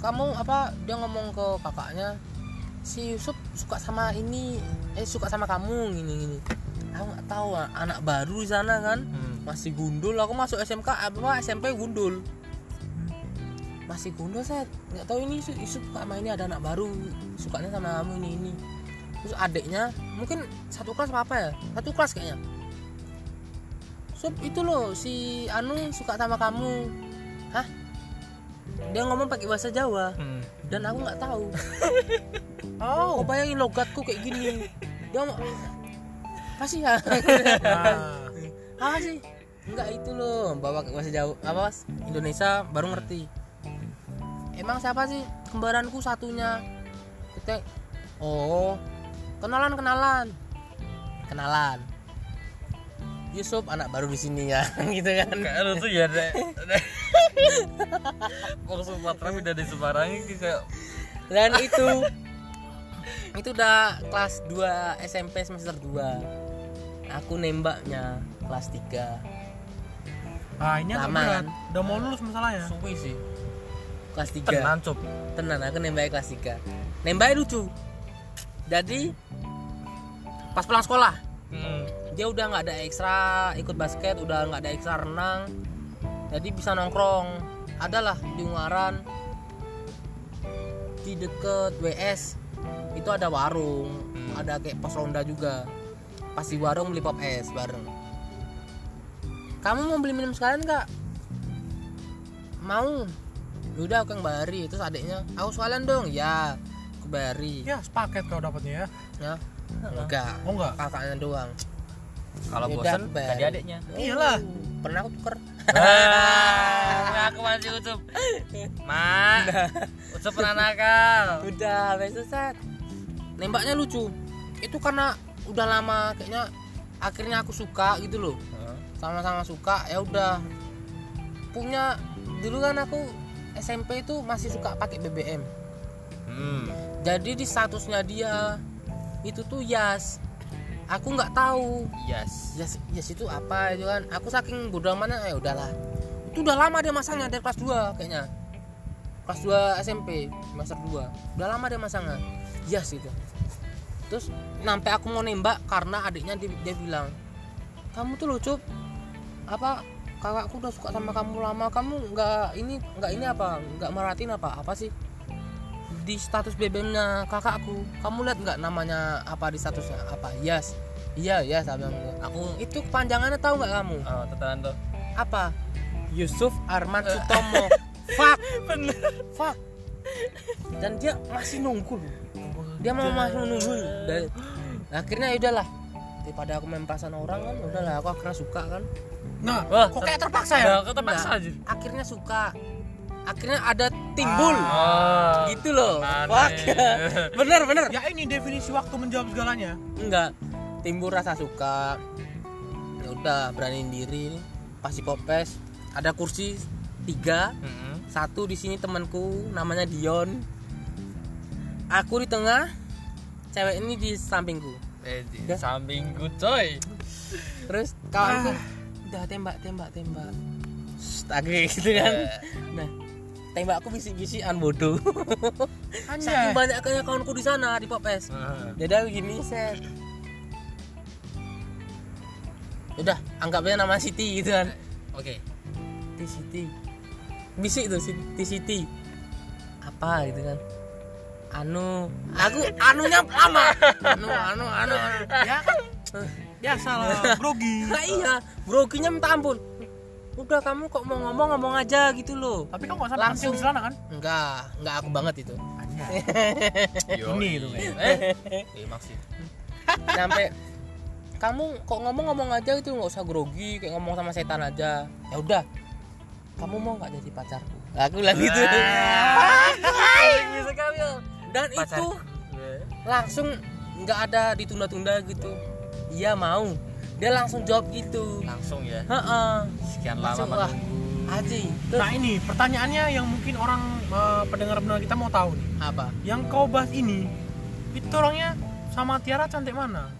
kamu apa? Dia ngomong ke kakaknya si Yusuf suka sama ini eh suka sama kamu gini gini. Aku nggak tahu ah, anak baru di sana kan? Hmm. masih gundul. Aku masuk SMK apa SMP gundul. Masih gundul saya nggak tahu ini Yusuf, Yusuf suka sama ini ada anak baru sukanya sama kamu ini ini terus adiknya mungkin satu kelas apa apa ya? Satu kelas kayaknya. Sup itu loh si Anu suka sama kamu. Hah? Dia ngomong pakai bahasa Jawa. Hmm. dan aku nggak tahu. Oh. kau bayangin logatku kayak gini. Dia mau apa sih ya? Apa sih? Enggak itu loh. Bawa ke bahasa Jawa apa? Indonesia baru ngerti. Emang siapa sih kembaranku satunya? Kita oh kenalan kenalan kenalan Yusuf anak baru di sini ya gitu kan Kayak lu tuh ya deh. Kalau Sumatera udah di Semarang ini kayak dan itu itu udah kelas 2 SMP semester 2 aku nembaknya kelas 3 ah ini agak Lama, berat. kan? Udah mau lulus masalahnya. suwi sih kelas 3 tenan cop. tenan aku nembaknya kelas 3 nembaknya lucu jadi pas pulang sekolah Hmm. dia udah nggak ada ekstra ikut basket udah nggak ada ekstra renang. Jadi bisa nongkrong. Adalah di Ungaran di deket WS itu ada warung. Hmm. ada kayak pos ronda juga. Pas di warung beli pop es bareng. Kamu mau beli minum sekalian nggak? Mau. Udah aku yang bayari terus adiknya aku sekalian dong. Ya bayari Ya, sepaket kau dapatnya ya. ya enggak Oh enggak? kakaknya doang Kalau bosan tadi adiknya. Iyalah. pernah aku tuker Ah, aku masih ucup. Mak, ucup pernah nakal. udah besok set nembaknya lucu itu karena udah lama kayaknya akhirnya aku suka gitu loh sama-sama suka ya udah punya dulu kan aku SMP itu masih suka pakai BBM Hmm. Jadi di statusnya dia itu tuh Yas. Aku nggak tahu. Yes. Yas Yas itu apa itu kan? Aku saking bodoh amatnya ya udahlah. Itu udah lama dia masangnya dari kelas 2 kayaknya. Kelas 2 SMP semester 2 udah lama dia masangnya. Yas itu. Terus sampai aku mau nembak karena adiknya dia, dia bilang kamu tuh lucu apa kakakku udah suka sama kamu lama. Kamu nggak ini nggak ini apa nggak meratin apa apa sih di status BBM-nya kakakku. Kamu lihat nggak namanya apa di statusnya? Apa? Yes. Iya ya saya bilang aku itu kepanjangannya tahu nggak kamu? Oh, tetenan tuh. apa? Yusuf Arman Sutomo. Fuck. Bener. fuck. Dan dia masih nunggu dia mau masih nunggu dan akhirnya ya udahlah daripada aku main perasaan orang kan udahlah aku akhirnya suka kan. Nah, Wah, kok kayak terpaksa ya? Ya, kok terpaksa Enggak. aja. akhirnya suka akhirnya ada timbul. Oh. gitu loh. Fuck bener bener. Ya ini definisi waktu menjawab segalanya. enggak. Timbul rasa suka. Ya udah beraniin diri. Pasti popes ada kursi tiga. Satu di sini temanku namanya Dion. Aku di tengah cewek ini di sampingku. Eh, di Udah. sampingku coy. terus kawanku udah tembak tembak tembak. Stagi gitu kan. Nah tembak aku bisik-bisikan bodoh. Saking banyaknya kawanku di sana di popes. Ah. jadi aku gini. Set udah anggapnya nama Siti gitu kan. Oke. T-City bisik tuh si T-City apa gitu kan. Anu. Aku anunya lama. Anu anu anu, anu. ya kan? Biasa lah grogi. Nah, iya groginya minta ampun udah kamu kok mau ngomong ngomong aja gitu loh. Tapi kamu nggak sampai Langsung. celana kan? Enggak enggak aku banget itu. Ini itu kayak Eh, eh maksud. sampai kamu kok ngomong-ngomong aja gitu nggak usah grogi kayak ngomong sama setan aja. Ya udah. Kamu mau nggak jadi pacarku? Aku bilang gitu. Dan Pacar. itu langsung nggak ada ditunda-tunda gitu. Iya mau dia langsung jawab gitu. Langsung ya. Heeh. Sekian lama wah, menunggu. Aji terus nah ini pertanyaannya yang mungkin orang eh, pendengar-pendengar kita mau tahu nih. Apa? Yang kau bahas ini itu orangnya sama Tiara cantik mana?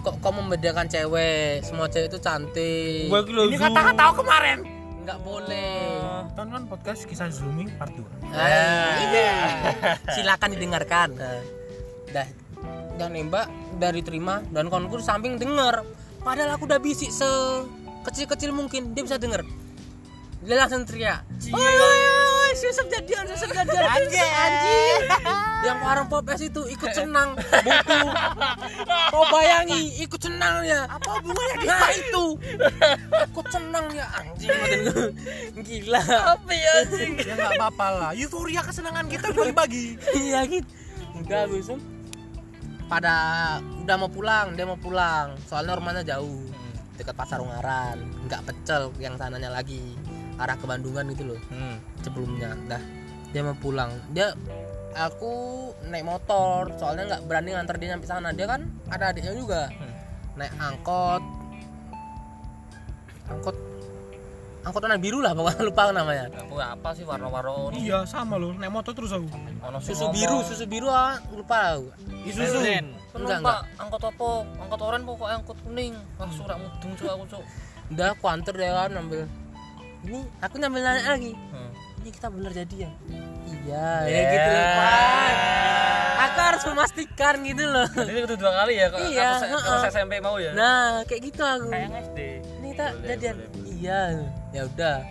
Kok kau membedakan cewek? Semua cewek itu cantik. Ini kata-kata aku kemarin. Nggak boleh. Tonton podcast kisah Zumi part 2 Ah, iya. Silakan didengarkan. Dah, dan nembak dari terima dan di samping denger. Padahal aku udah bisik sekecil-kecil mungkin dia bisa denger. Dia langsung teriak. Susah jadian, susah jadian. Anjing, anjing. Yang orang popes itu ikut senang, buku. Kau bayangi, ikut senang ya. Apa hubungannya Nah, itu. Ikut senang ya anjing. Gila. Apa ya anjing? ya nggak apa-apa lah euforia kesenangan kita dibagi-bagi iya gitu udah besok pada udah mau pulang dia mau pulang. Soalnya rumahnya jauh dekat pasar Ungaran. Nggak pecel yang sananya lagi arah ke Bandungan gitu loh Hmm. sebelumnya. Dah dia mau pulang. Dia aku naik motor soalnya nggak berani nganter dia sampai sana. Dia kan ada adiknya juga. Naik angkot. Angkot angkot warna biru lah pokoknya lupa namanya. Aku apa sih? Warna-warna iya sama loh. Naik motor terus aku. Ono susu ngomong. biru susu biru ah lupa aku. Brand. Enggak, Enggak, angkot apa? Angkot oranye pokoknya angkot kuning. Wah, surak mudeng cuk aku cuk. udah aku anter dia kan ngambil ini aku ngambil nanya lagi. Hmm. ini kita bener jadi ya? Iya ya gitu Pak. aku harus memastikan gitu loh. Jadi itu dua kali ya kalau Iya, aku kalau SMP mau ya. nah kayak gitu aku. Kayak SD. ini kita Boleh, jadian iya ya udah.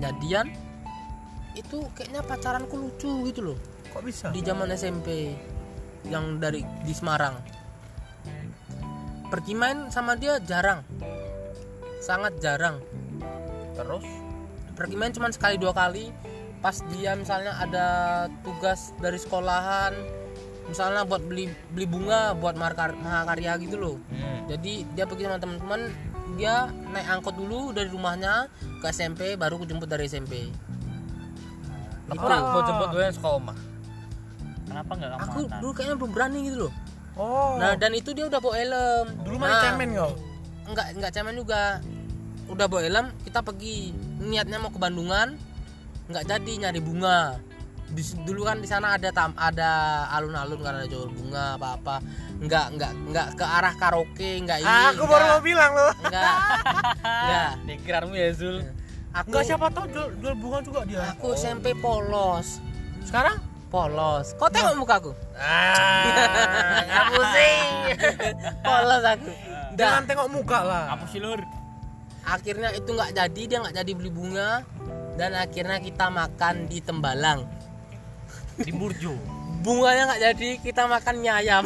Jadian itu kayaknya pacaranku lucu gitu loh. Kok bisa? Di zaman SMP yang dari di Semarang. Pergi main sama dia jarang. Sangat jarang. Terus? Pergi main cuma sekali dua kali. Pas dia misalnya ada tugas dari sekolahan misalnya buat beli beli bunga buat mahakarya gitu loh. Hmm. jadi dia pergi sama teman-teman dia naik angkot dulu dari rumahnya ke SMP baru aku jemput dari SMP Aku Gitu. mau jemput gue yang sekolah omah. Kenapa nggak kamu aku antar? dulu kayaknya belum berani gitu loh. Oh. Nah dan itu dia udah bawa helm. Dulu mah nah, cemen kau enggak enggak cemen juga. Udah bawa helm kita pergi. Niatnya mau ke Bandungan nggak jadi nyari bunga. Di, dulu kan di sana ada tam, ada alun-alun ada jual bunga apa apa nggak nggak nggak ke arah karaoke nggak ini aku baru mau nggak, bilang loh. Nggak. Nggak. Pikiranmu ya Zul. aku Enggak siapa tahu jual, jual bunga juga dia. Aku SMP polos. Sekarang? Polos. Kau tengok mukaku Ah, nggak pusing. polos aku. Jangan tengok muka lah. Apa sih lur? akhirnya itu nggak jadi dia nggak jadi beli bunga. Dan akhirnya kita makan di Tembalang. Di Burjo. Bunganya nggak jadi kita makan mie ayam.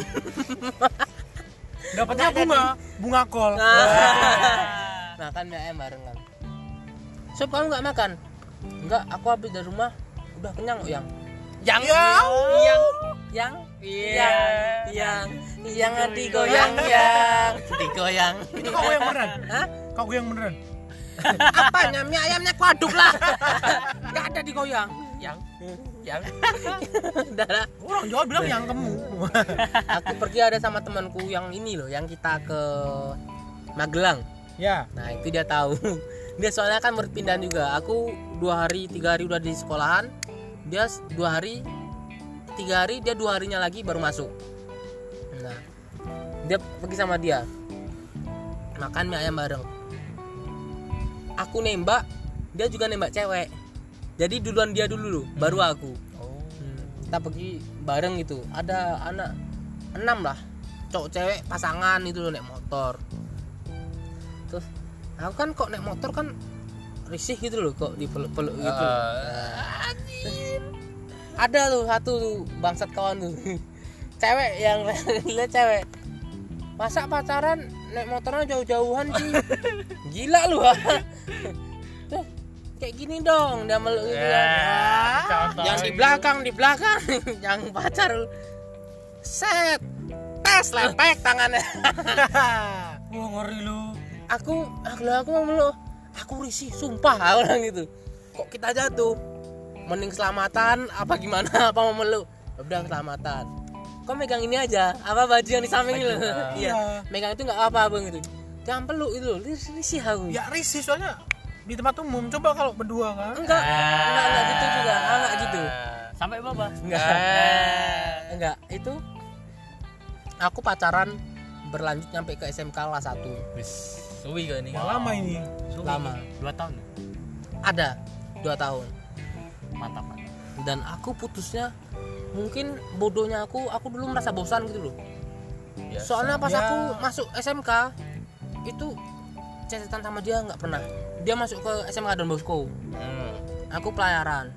Dapatnya bunga bunga kol. Makan mie ayam barengan Sob kamu nggak makan? Nggak aku habis dari rumah udah kenyang kok yang yang yang yang yang yang yang digoyang yang. Digoyang itu kau yang beneran? Hah? kau yang beneran? Apanya? Mie ayamnya aku aduk lah. Nggak ada digoyang yang yang udah lah. orang Jawa bilang yang kamu aku pergi ada sama temanku yang ini loh yang kita ke Magelang. Ya. Nah itu dia tahu. Dia soalnya kan murid pindahan juga. Aku dua hari tiga hari udah di sekolahan. Dia dua hari tiga hari dia dua harinya lagi baru masuk. Nah dia pergi sama dia. Makan mie ayam bareng. Aku nembak dia juga nembak cewek jadi duluan dia dulu loh, baru aku. Hmm, kita pergi bareng gitu. Ada anak enam lah cowok cewek pasangan itu loh naik motor. Terus aku kan kok naik motor kan risih gitu loh kok dipeluk-peluk gitu. Ah. ada tuh satu tuh bangsat kawan tuh. Cewek yang lihat cewek. Masa pacaran naik motornya jauh-jauhan sih gila lu ah. Tuh, kayak gini dong dia meluk gitu kan. Contoh yang di belakang di belakang. Yang pacar. Set. Tes lepek tangannya. Wah ngeri lu. aku aku aku mau meluk aku risih sumpah orang gitu. Kok kita jatuh mending selamatan apa gimana apa mau meluk Ya udah selamatan kok megang ini aja apa baju yang di samping lu? Iya megang itu nggak apa bang itu jangan peluk itu Ris- risih aku. Ya risih soalnya di tempat umum. Coba kalau berdua kan. enggak. Enggak enggak gitu juga. Ah, enggak gitu. Sampai baba enggak. Enggak. Itu aku pacaran berlanjut nyampe ke SMK kelas 1 Wis, suwi kan ini. Ya lama ini. lama. Dua tahun. Ada. Dua tahun. Mantap mantap dan aku putusnya mungkin bodohnya aku aku dulu merasa bosan gitu loh. Biasa. soalnya pas Ya. aku masuk SMK itu catatan sama dia nggak pernah dia masuk ke SMK Don Bosco. Hmm. aku pelayaran.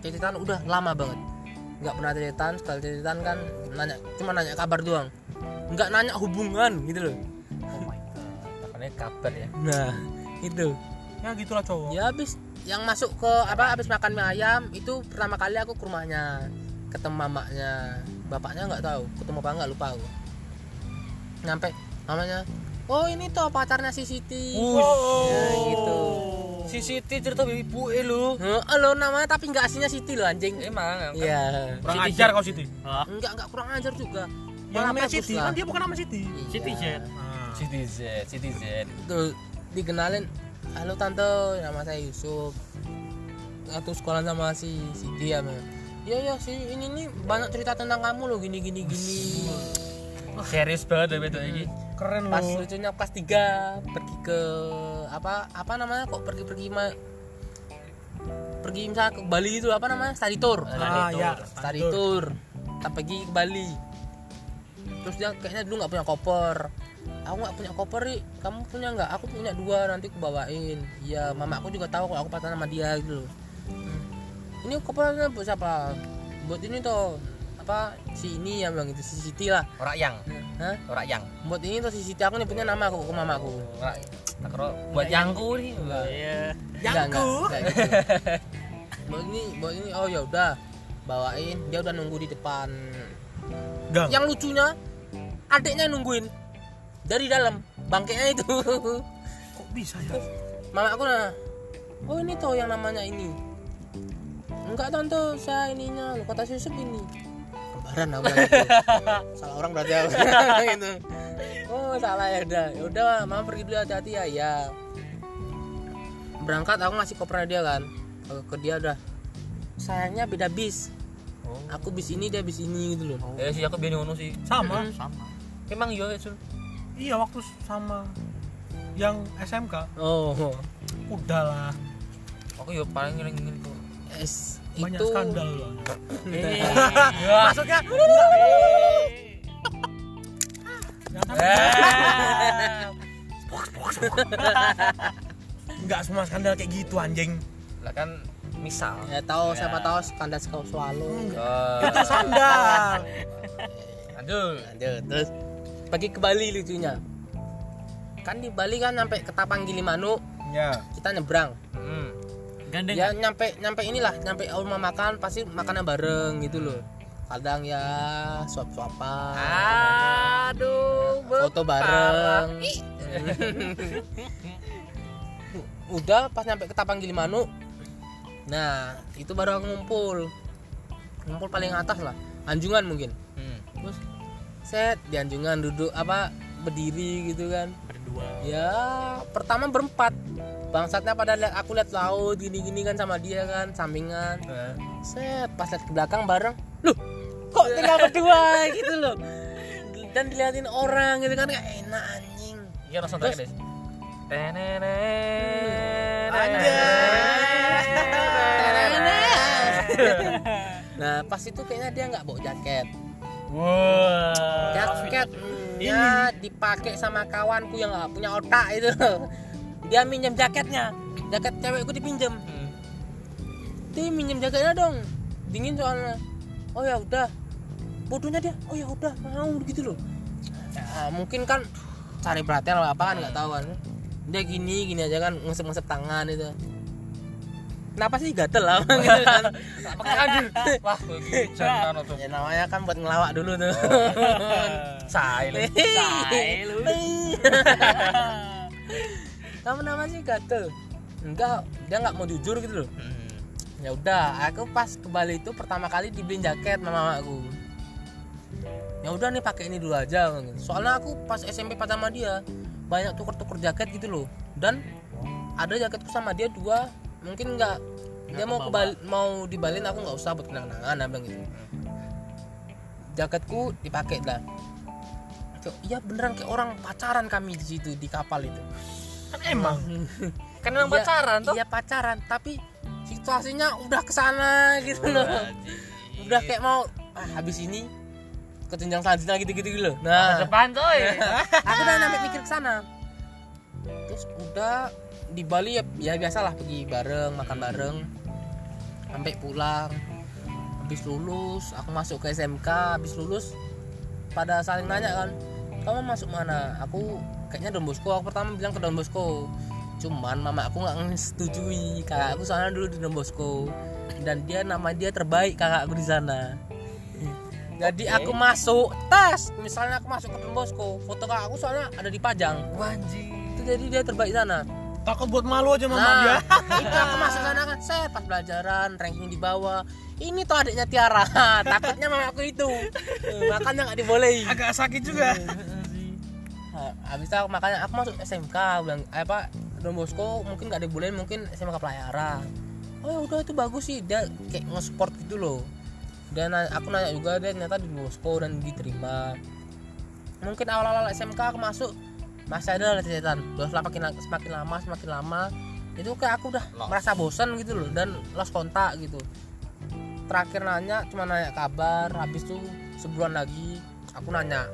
Catatan udah lama banget. Nggak pernah catatan sekali catatan kan nanya cuma nanya kabar doang. Nggak nanya hubungan gitu loh. Oh my god Makanya kabar ya. nah itu. Ya gitulah cowok. ya habis yang masuk ke apa habis makan mie ayam itu pertama kali aku ke rumahnya ketemu mamanya bapaknya nggak tahu ketemu apa nggak lupa aku. Nyampe mamanya oh ini tuh pacarnya si Siti ya, gitu Si Siti cerita ibu eh lu. Heeh, lo namanya tapi nggak aslinya Siti lo anjing Emang. kan? iya Kurang ajar kau Siti. ah enggak enggak kurang ajar juga Yang namanya Siti kan dia bukan nama Siti. Iya. Siti Jet Nah, Siti Z, Siti Z. tuh dikenalin halo tante nama saya Yusuf atau sekolah sama si Siti ya. Iya ya si ini nih banyak cerita tentang kamu loh gini gini gini. Serius banget ya betul ini. keren Pas lu. lucunya kelas 3 pergi ke apa apa namanya kok pergi pergi ma pergi misalnya ke Bali itu apa namanya study tour. Ah ya. study tour. Kita pergi ke Bali. Terus dia kayaknya dulu nggak punya koper. Aku nggak punya koper ri. Kamu punya nggak? Aku punya dua nanti aku bawain. Iya, mama aku juga tahu kalau aku pacaran sama dia gitu loh. Hmm. Ini kopernya buat siapa? Buat ini tuh apa si ini yang bilang itu si Siti lah. Orang yang, Hah? orang yang. Buat ini tuh si Siti aku nyebutnya nama aku ke mama aku. Orang tak kira buat yangku nih. iya enggak gitu. buat ini, buat ini oh ya udah bawain dia udah nunggu di depan Gang. yang lucunya adiknya nungguin dari dalam bangkainya itu Kok bisa ya? mama aku nah oh ini tuh yang namanya ini enggak tante saya ininya si Yusuf ini aku bilang gitu. salah orang berarti aku gitu. Oh salah ya udah ya udah mama pergi dulu hati-hati ya. Ya berangkat aku ngasih kopernya dia kan. Ke, ke dia udah. Sayangnya beda bis. Oh. aku bis ini dia bis ini gitu loh. Eh sih aku bingung sih. Sama. sama. Emang iya Sul. Iya waktu sama yang SMK oh. Udah lah. Aku yo paling ngene tuh. es banyak itu skandal loh. maksudnya Enggak semua skandal kayak gitu anjing. Lah kan misal. ya tahu siapa tahu skandal kau swallow Eh, Itu sandal. aduh. lanjut terus pergi ke Bali lucunya kan di Bali kan sampai ke Tapang Gilimanuk Ya. kita nyebrang. Gandeng ya nyampe nyampe inilah nyampe rumah makan pasti makannya bareng gitu loh. Kadang ya suap suapan Aduh, foto bareng. udah pas nyampe ke Tapang Gilimanuk. Nah itu baru aku ngumpul. Ngumpul paling atas lah. Anjungan mungkin. Hmm. terus set di anjungan duduk apa berdiri gitu kan. Berdua. Ya pertama berempat bangsatnya pada lihat aku lihat laut gini-gini kan sama dia kan sampingan Eh. set pas lihat ke belakang bareng loh kok tinggal berdua gitu loh dan diliatin orang gitu kan kayak enak anjing Iya langsung Terus- deh. Nah pas itu kayaknya dia nggak bawa jaket wah jaket ya dipakai sama kawanku yang nggak punya otak itu dia minjem jaketnya. Jaket cewekku dipinjem. Dia minjem jaketnya dong. Dingin soalnya. Oh ya udah. Bodohnya dia. Oh ya udah. Mau gitu loh. Ya, mungkin kan cari perhatian apa kan nggak tahu kan. Dia gini gini aja kan ngesep-ngesep tangan itu. Kenapa sih gatel lah? Gitu kan. Wah, jangan tuh. ya namanya kan buat ngelawak dulu tuh. Say lu. Say lu. Kamu nama sih gatel. Enggak dia nggak mau jujur gitu loh. Ya udah aku pas ke Bali itu pertama kali dibeliin jaket sama mamaku. Ya udah nih pakai ini dulu aja. Soalnya aku pas SMP pas sama dia banyak tuker-tuker jaket gitu loh. Dan ada jaketku sama dia dua. Mungkin nggak dia mau ke Bali, mau dibalin aku nggak usah buat kenang-kenangan dia bilang gitu. Jaketku dipakai lah. Iya beneran kayak orang pacaran kami di situ di kapal itu kan emang Kan memang Iya, pacaran tuh. Iya pacaran, tapi situasinya udah ke sana gitu loh. Udah kayak mau ah, habis ini ke jenjang selanjutnya gitu-gitu gitu loh. Nah, Depan coy. aku udah sampai mikir ke sana. Terus udah di Bali ya, ya biasalah pergi bareng, makan bareng. Sampai pulang. Habis lulus, aku masuk ke SMK, habis lulus pada saling nanya kan, "Kamu masuk mana?" Aku kayaknya Don Bosco. Aku pertama bilang ke Don Bosco. Cuman mama aku nggak setujui. Kakak aku soalnya dulu di Don Bosco dan dia nama dia terbaik kakak aku di sana. Jadi aku masuk tes, misalnya aku masuk ke Don Bosco, foto kakak aku soalnya ada dipajang. Wanji. Itu jadi dia terbaik di sana. takut buat malu aja mama Nah, dia itu aku masuk sana kan, saya pas pelajaran ranking di bawah. Ini tuh adiknya Tiara, takutnya mama aku itu, makanya nggak dibolehin. agak sakit juga Nah, habis itu aku makanya aku masuk SMK bilang apa Don Bosco mungkin nggak dibolehin mungkin SMK pelayaran. Oh ya udah itu bagus sih. Dia kayak nge-sport gitu loh. Dan aku nanya juga dia ternyata di Bosco dan diterima. Mungkin awal-awal SMK aku masuk masih ada latihan terus lah makin semakin lama semakin lama. Itu kayak aku udah merasa bosan gitu loh dan lost kontak gitu. Terakhir nanya cuma nanya kabar. Habis itu sebulan lagi aku nanya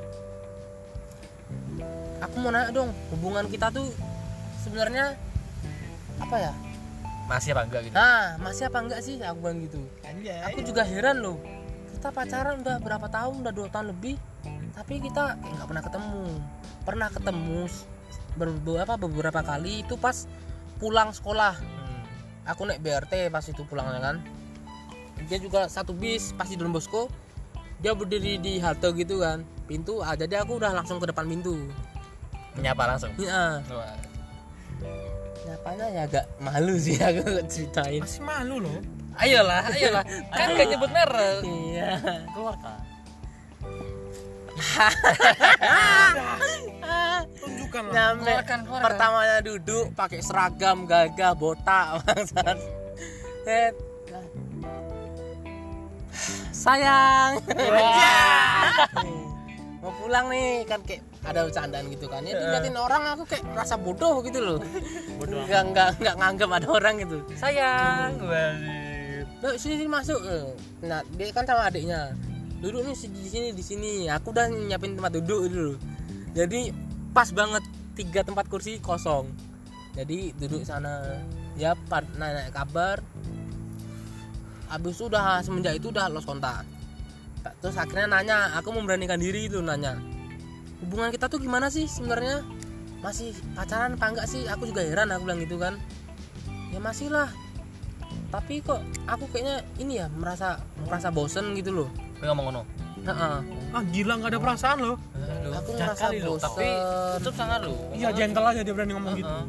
aku mau nanya dong hubungan kita tuh sebenarnya apa ya? Masih apa enggak gitu? nah masih apa enggak sih? Aku bilang gitu. Anjay. Aku juga heran loh. Kita pacaran udah berapa tahun? Udah dua tahun lebih. Tapi kita nggak pernah ketemu. Pernah ketemu beberapa beberapa kali itu pas pulang sekolah. Aku naik BRT pas itu pulangnya kan. Dia juga satu bis pas di Don Bosco dia berdiri di halte gitu kan. Pintu ah, jadi aku udah langsung ke depan pintu Menyapa langsung. Iya, Wah. nyapanya ya agak malu sih aku ceritain. masih malu loh Ayolah, ayolah. Kan gak nyebut merek. Iya. Keluarkan. tunjukkan lah Nyampe Keluarkan, keluarkan. pertamanya duduk pakai seragam gagah botak bangsat. Sayang. Mau pulang nih kan kayak ada bercandaan gitu kan. Ya diliatin orang aku kayak merasa bodoh gitu loh. Bodoh. Enggak enggak enggak nganggap ada orang gitu. Sayang. Wajib. Loh, sini sini masuk. Eh, Nah, dia kan sama adiknya. Duduk nih di sini di sini. Aku udah nyiapin tempat duduk dulu. Jadi pas banget tiga tempat kursi kosong. Jadi duduk sana. Ya, pad- nanya kabar. Habis itu udah semenjak itu udah lost kontak. Tak- Terus akhirnya nanya, aku memberanikan diri itu nanya. Hubungan kita tuh gimana sih sebenarnya? Masih pacaran apa enggak sih? Aku juga heran aku bilang gitu kan. Ya masih lah, tapi kok aku kayaknya ini ya merasa merasa bosen gitu loh Gue ngomong ngono. Heeh. ah gila nggak ada perasaan loh aku Jahat merasa bosen tapi tutup sangat lu. iya gentle aja dia berani ngomong gitu Heeh.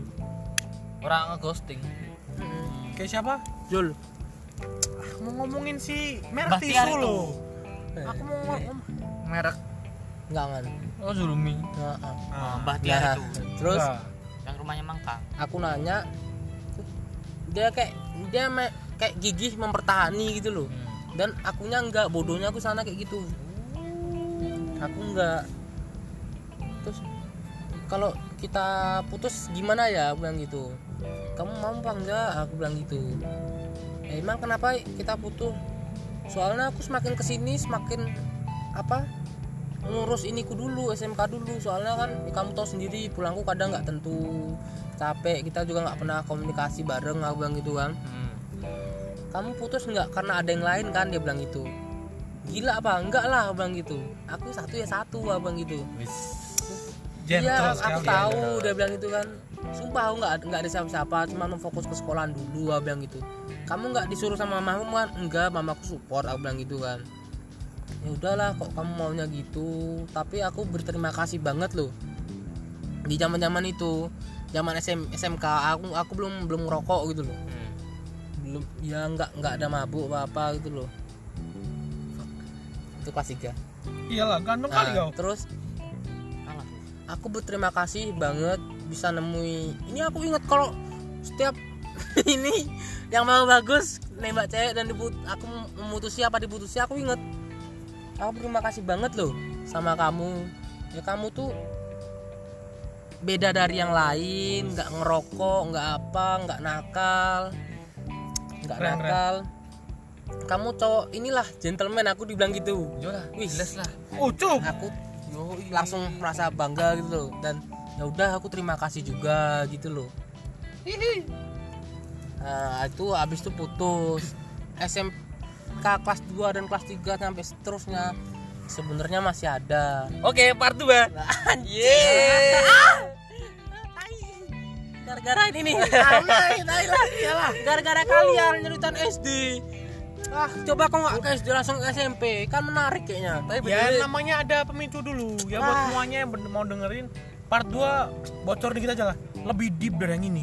Orang ngeghosting. Mm-mm. kayak siapa Jul Ah, mau ngomongin si merek tisu loh aku mau ngomong Merek enggak kan Oh Zulumi. Heeh. Oh, Mbah Nah, Tiar itu. terus Nah, Yang rumahnya Mangkang. aku nanya dia kayak dia me- kayak gigih mempertahani gitu loh. Dan akunya enggak bodohnya aku sana kayak gitu. Aku enggak. Terus kalau kita putus gimana ya? Aku bilang gitu. Kamu mau apa enggak? Aku bilang gitu. "Ya, emang kenapa kita putus? Soalnya aku semakin ke sini semakin apa ngurus iniku dulu SMK dulu. Soalnya kan ya kamu tahu sendiri pulangku kadang nggak tentu. Capek kita juga nggak pernah komunikasi bareng aku bilang gitu kan. Hmm. kamu putus nggak karena ada yang lain kan? Dia bilang gitu. Gila apa? Enggak lah aku bilang gitu. Aku satu ya satu aku bilang gitu. Iya aku sekali. tahu dia bilang gitu kan. Sumpah aku nggak nggak ada siapa-siapa cuma fokus ke sekolahan dulu aku bilang gitu. Kamu nggak disuruh sama mamamu kan? Enggak mamaku support aku bilang gitu kan ya udahlah kok kamu maunya gitu? Tapi aku berterima kasih banget loh. Di zaman zaman itu zaman SM, SMK aku aku belum belum ngerokok gitu loh. Hmm. belum ya nggak nggak ada mabuk apa apa gitu loh. Itu kelas 3 Iyalah, ganteng kali Nah, kau. terus aku berterima kasih banget bisa nemui. Ini aku inget kalau setiap ini yang mau bagus nembak cewek dan diput aku memutusi apa diputusi aku inget aku berterima kasih banget loh sama kamu. Ya kamu tuh beda dari yang lain nggak ngerokok nggak apa nggak nakal. Nggak nakal. Kamu cowok inilah gentleman aku dibilang gitu. Yolah, Wih, jelas lah. Ucup. aku langsung merasa bangga gitu loh. Dan ya udah aku terima kasih juga gitu loh. Nah, itu habis itu putus SMK kelas 2 dan kelas 3 sampai seterusnya sebenarnya masih ada Oke, part 2. Yeay. gara-gara ini nih iyalah gara-gara kalian nyeritain SD ah coba kok nggak ke SD langsung ke SMP kan menarik kayaknya tapi Ya bener- namanya ada pemicu dulu. Ya buat Ah. semuanya yang mau dengerin part 2 bocor dikit aja lah. Lebih deep dari yang ini.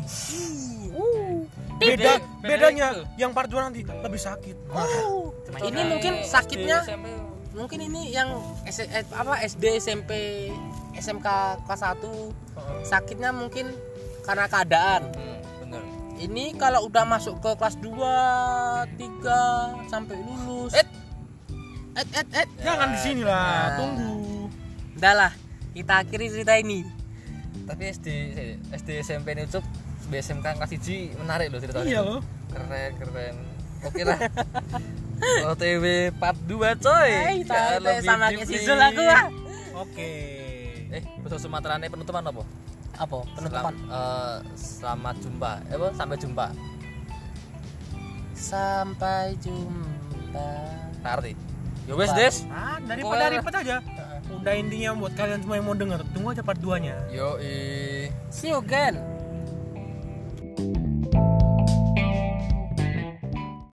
Beda bedanya yang part 2 nanti lebih sakit. ini mungkin sakitnya mungkin ini yang S- eh, apa SD SMP SMK kelas 1 sakitnya mungkin karena keadaan. Hmm, ini kalau udah masuk ke kelas 2 3 sampai lulus. Eh. et et et Jangan di sini lah, Nah. tunggu. udah lah kita akhiri cerita ini. Tapi SD SD SMP ini cup BSMK kelas 1 menarik loh ceritanya. Iya loh. Keren, keren. Oke lah. OTW part 2 coy. Hai, lebih sama kayak. Sisul aku ah Oke. Eh, bahasa Sumatera ini penutupan apa? apa penutupan Selam- eh, selamat jumpa. Eh, apa? Sampai jumpa. sampai jumpa arti. Yo wes, Des. Ah, daripada ribet aja. Udah intinya buat kalian semua yang mau denger, tunggu aja part 2-nya. Yo i. see you again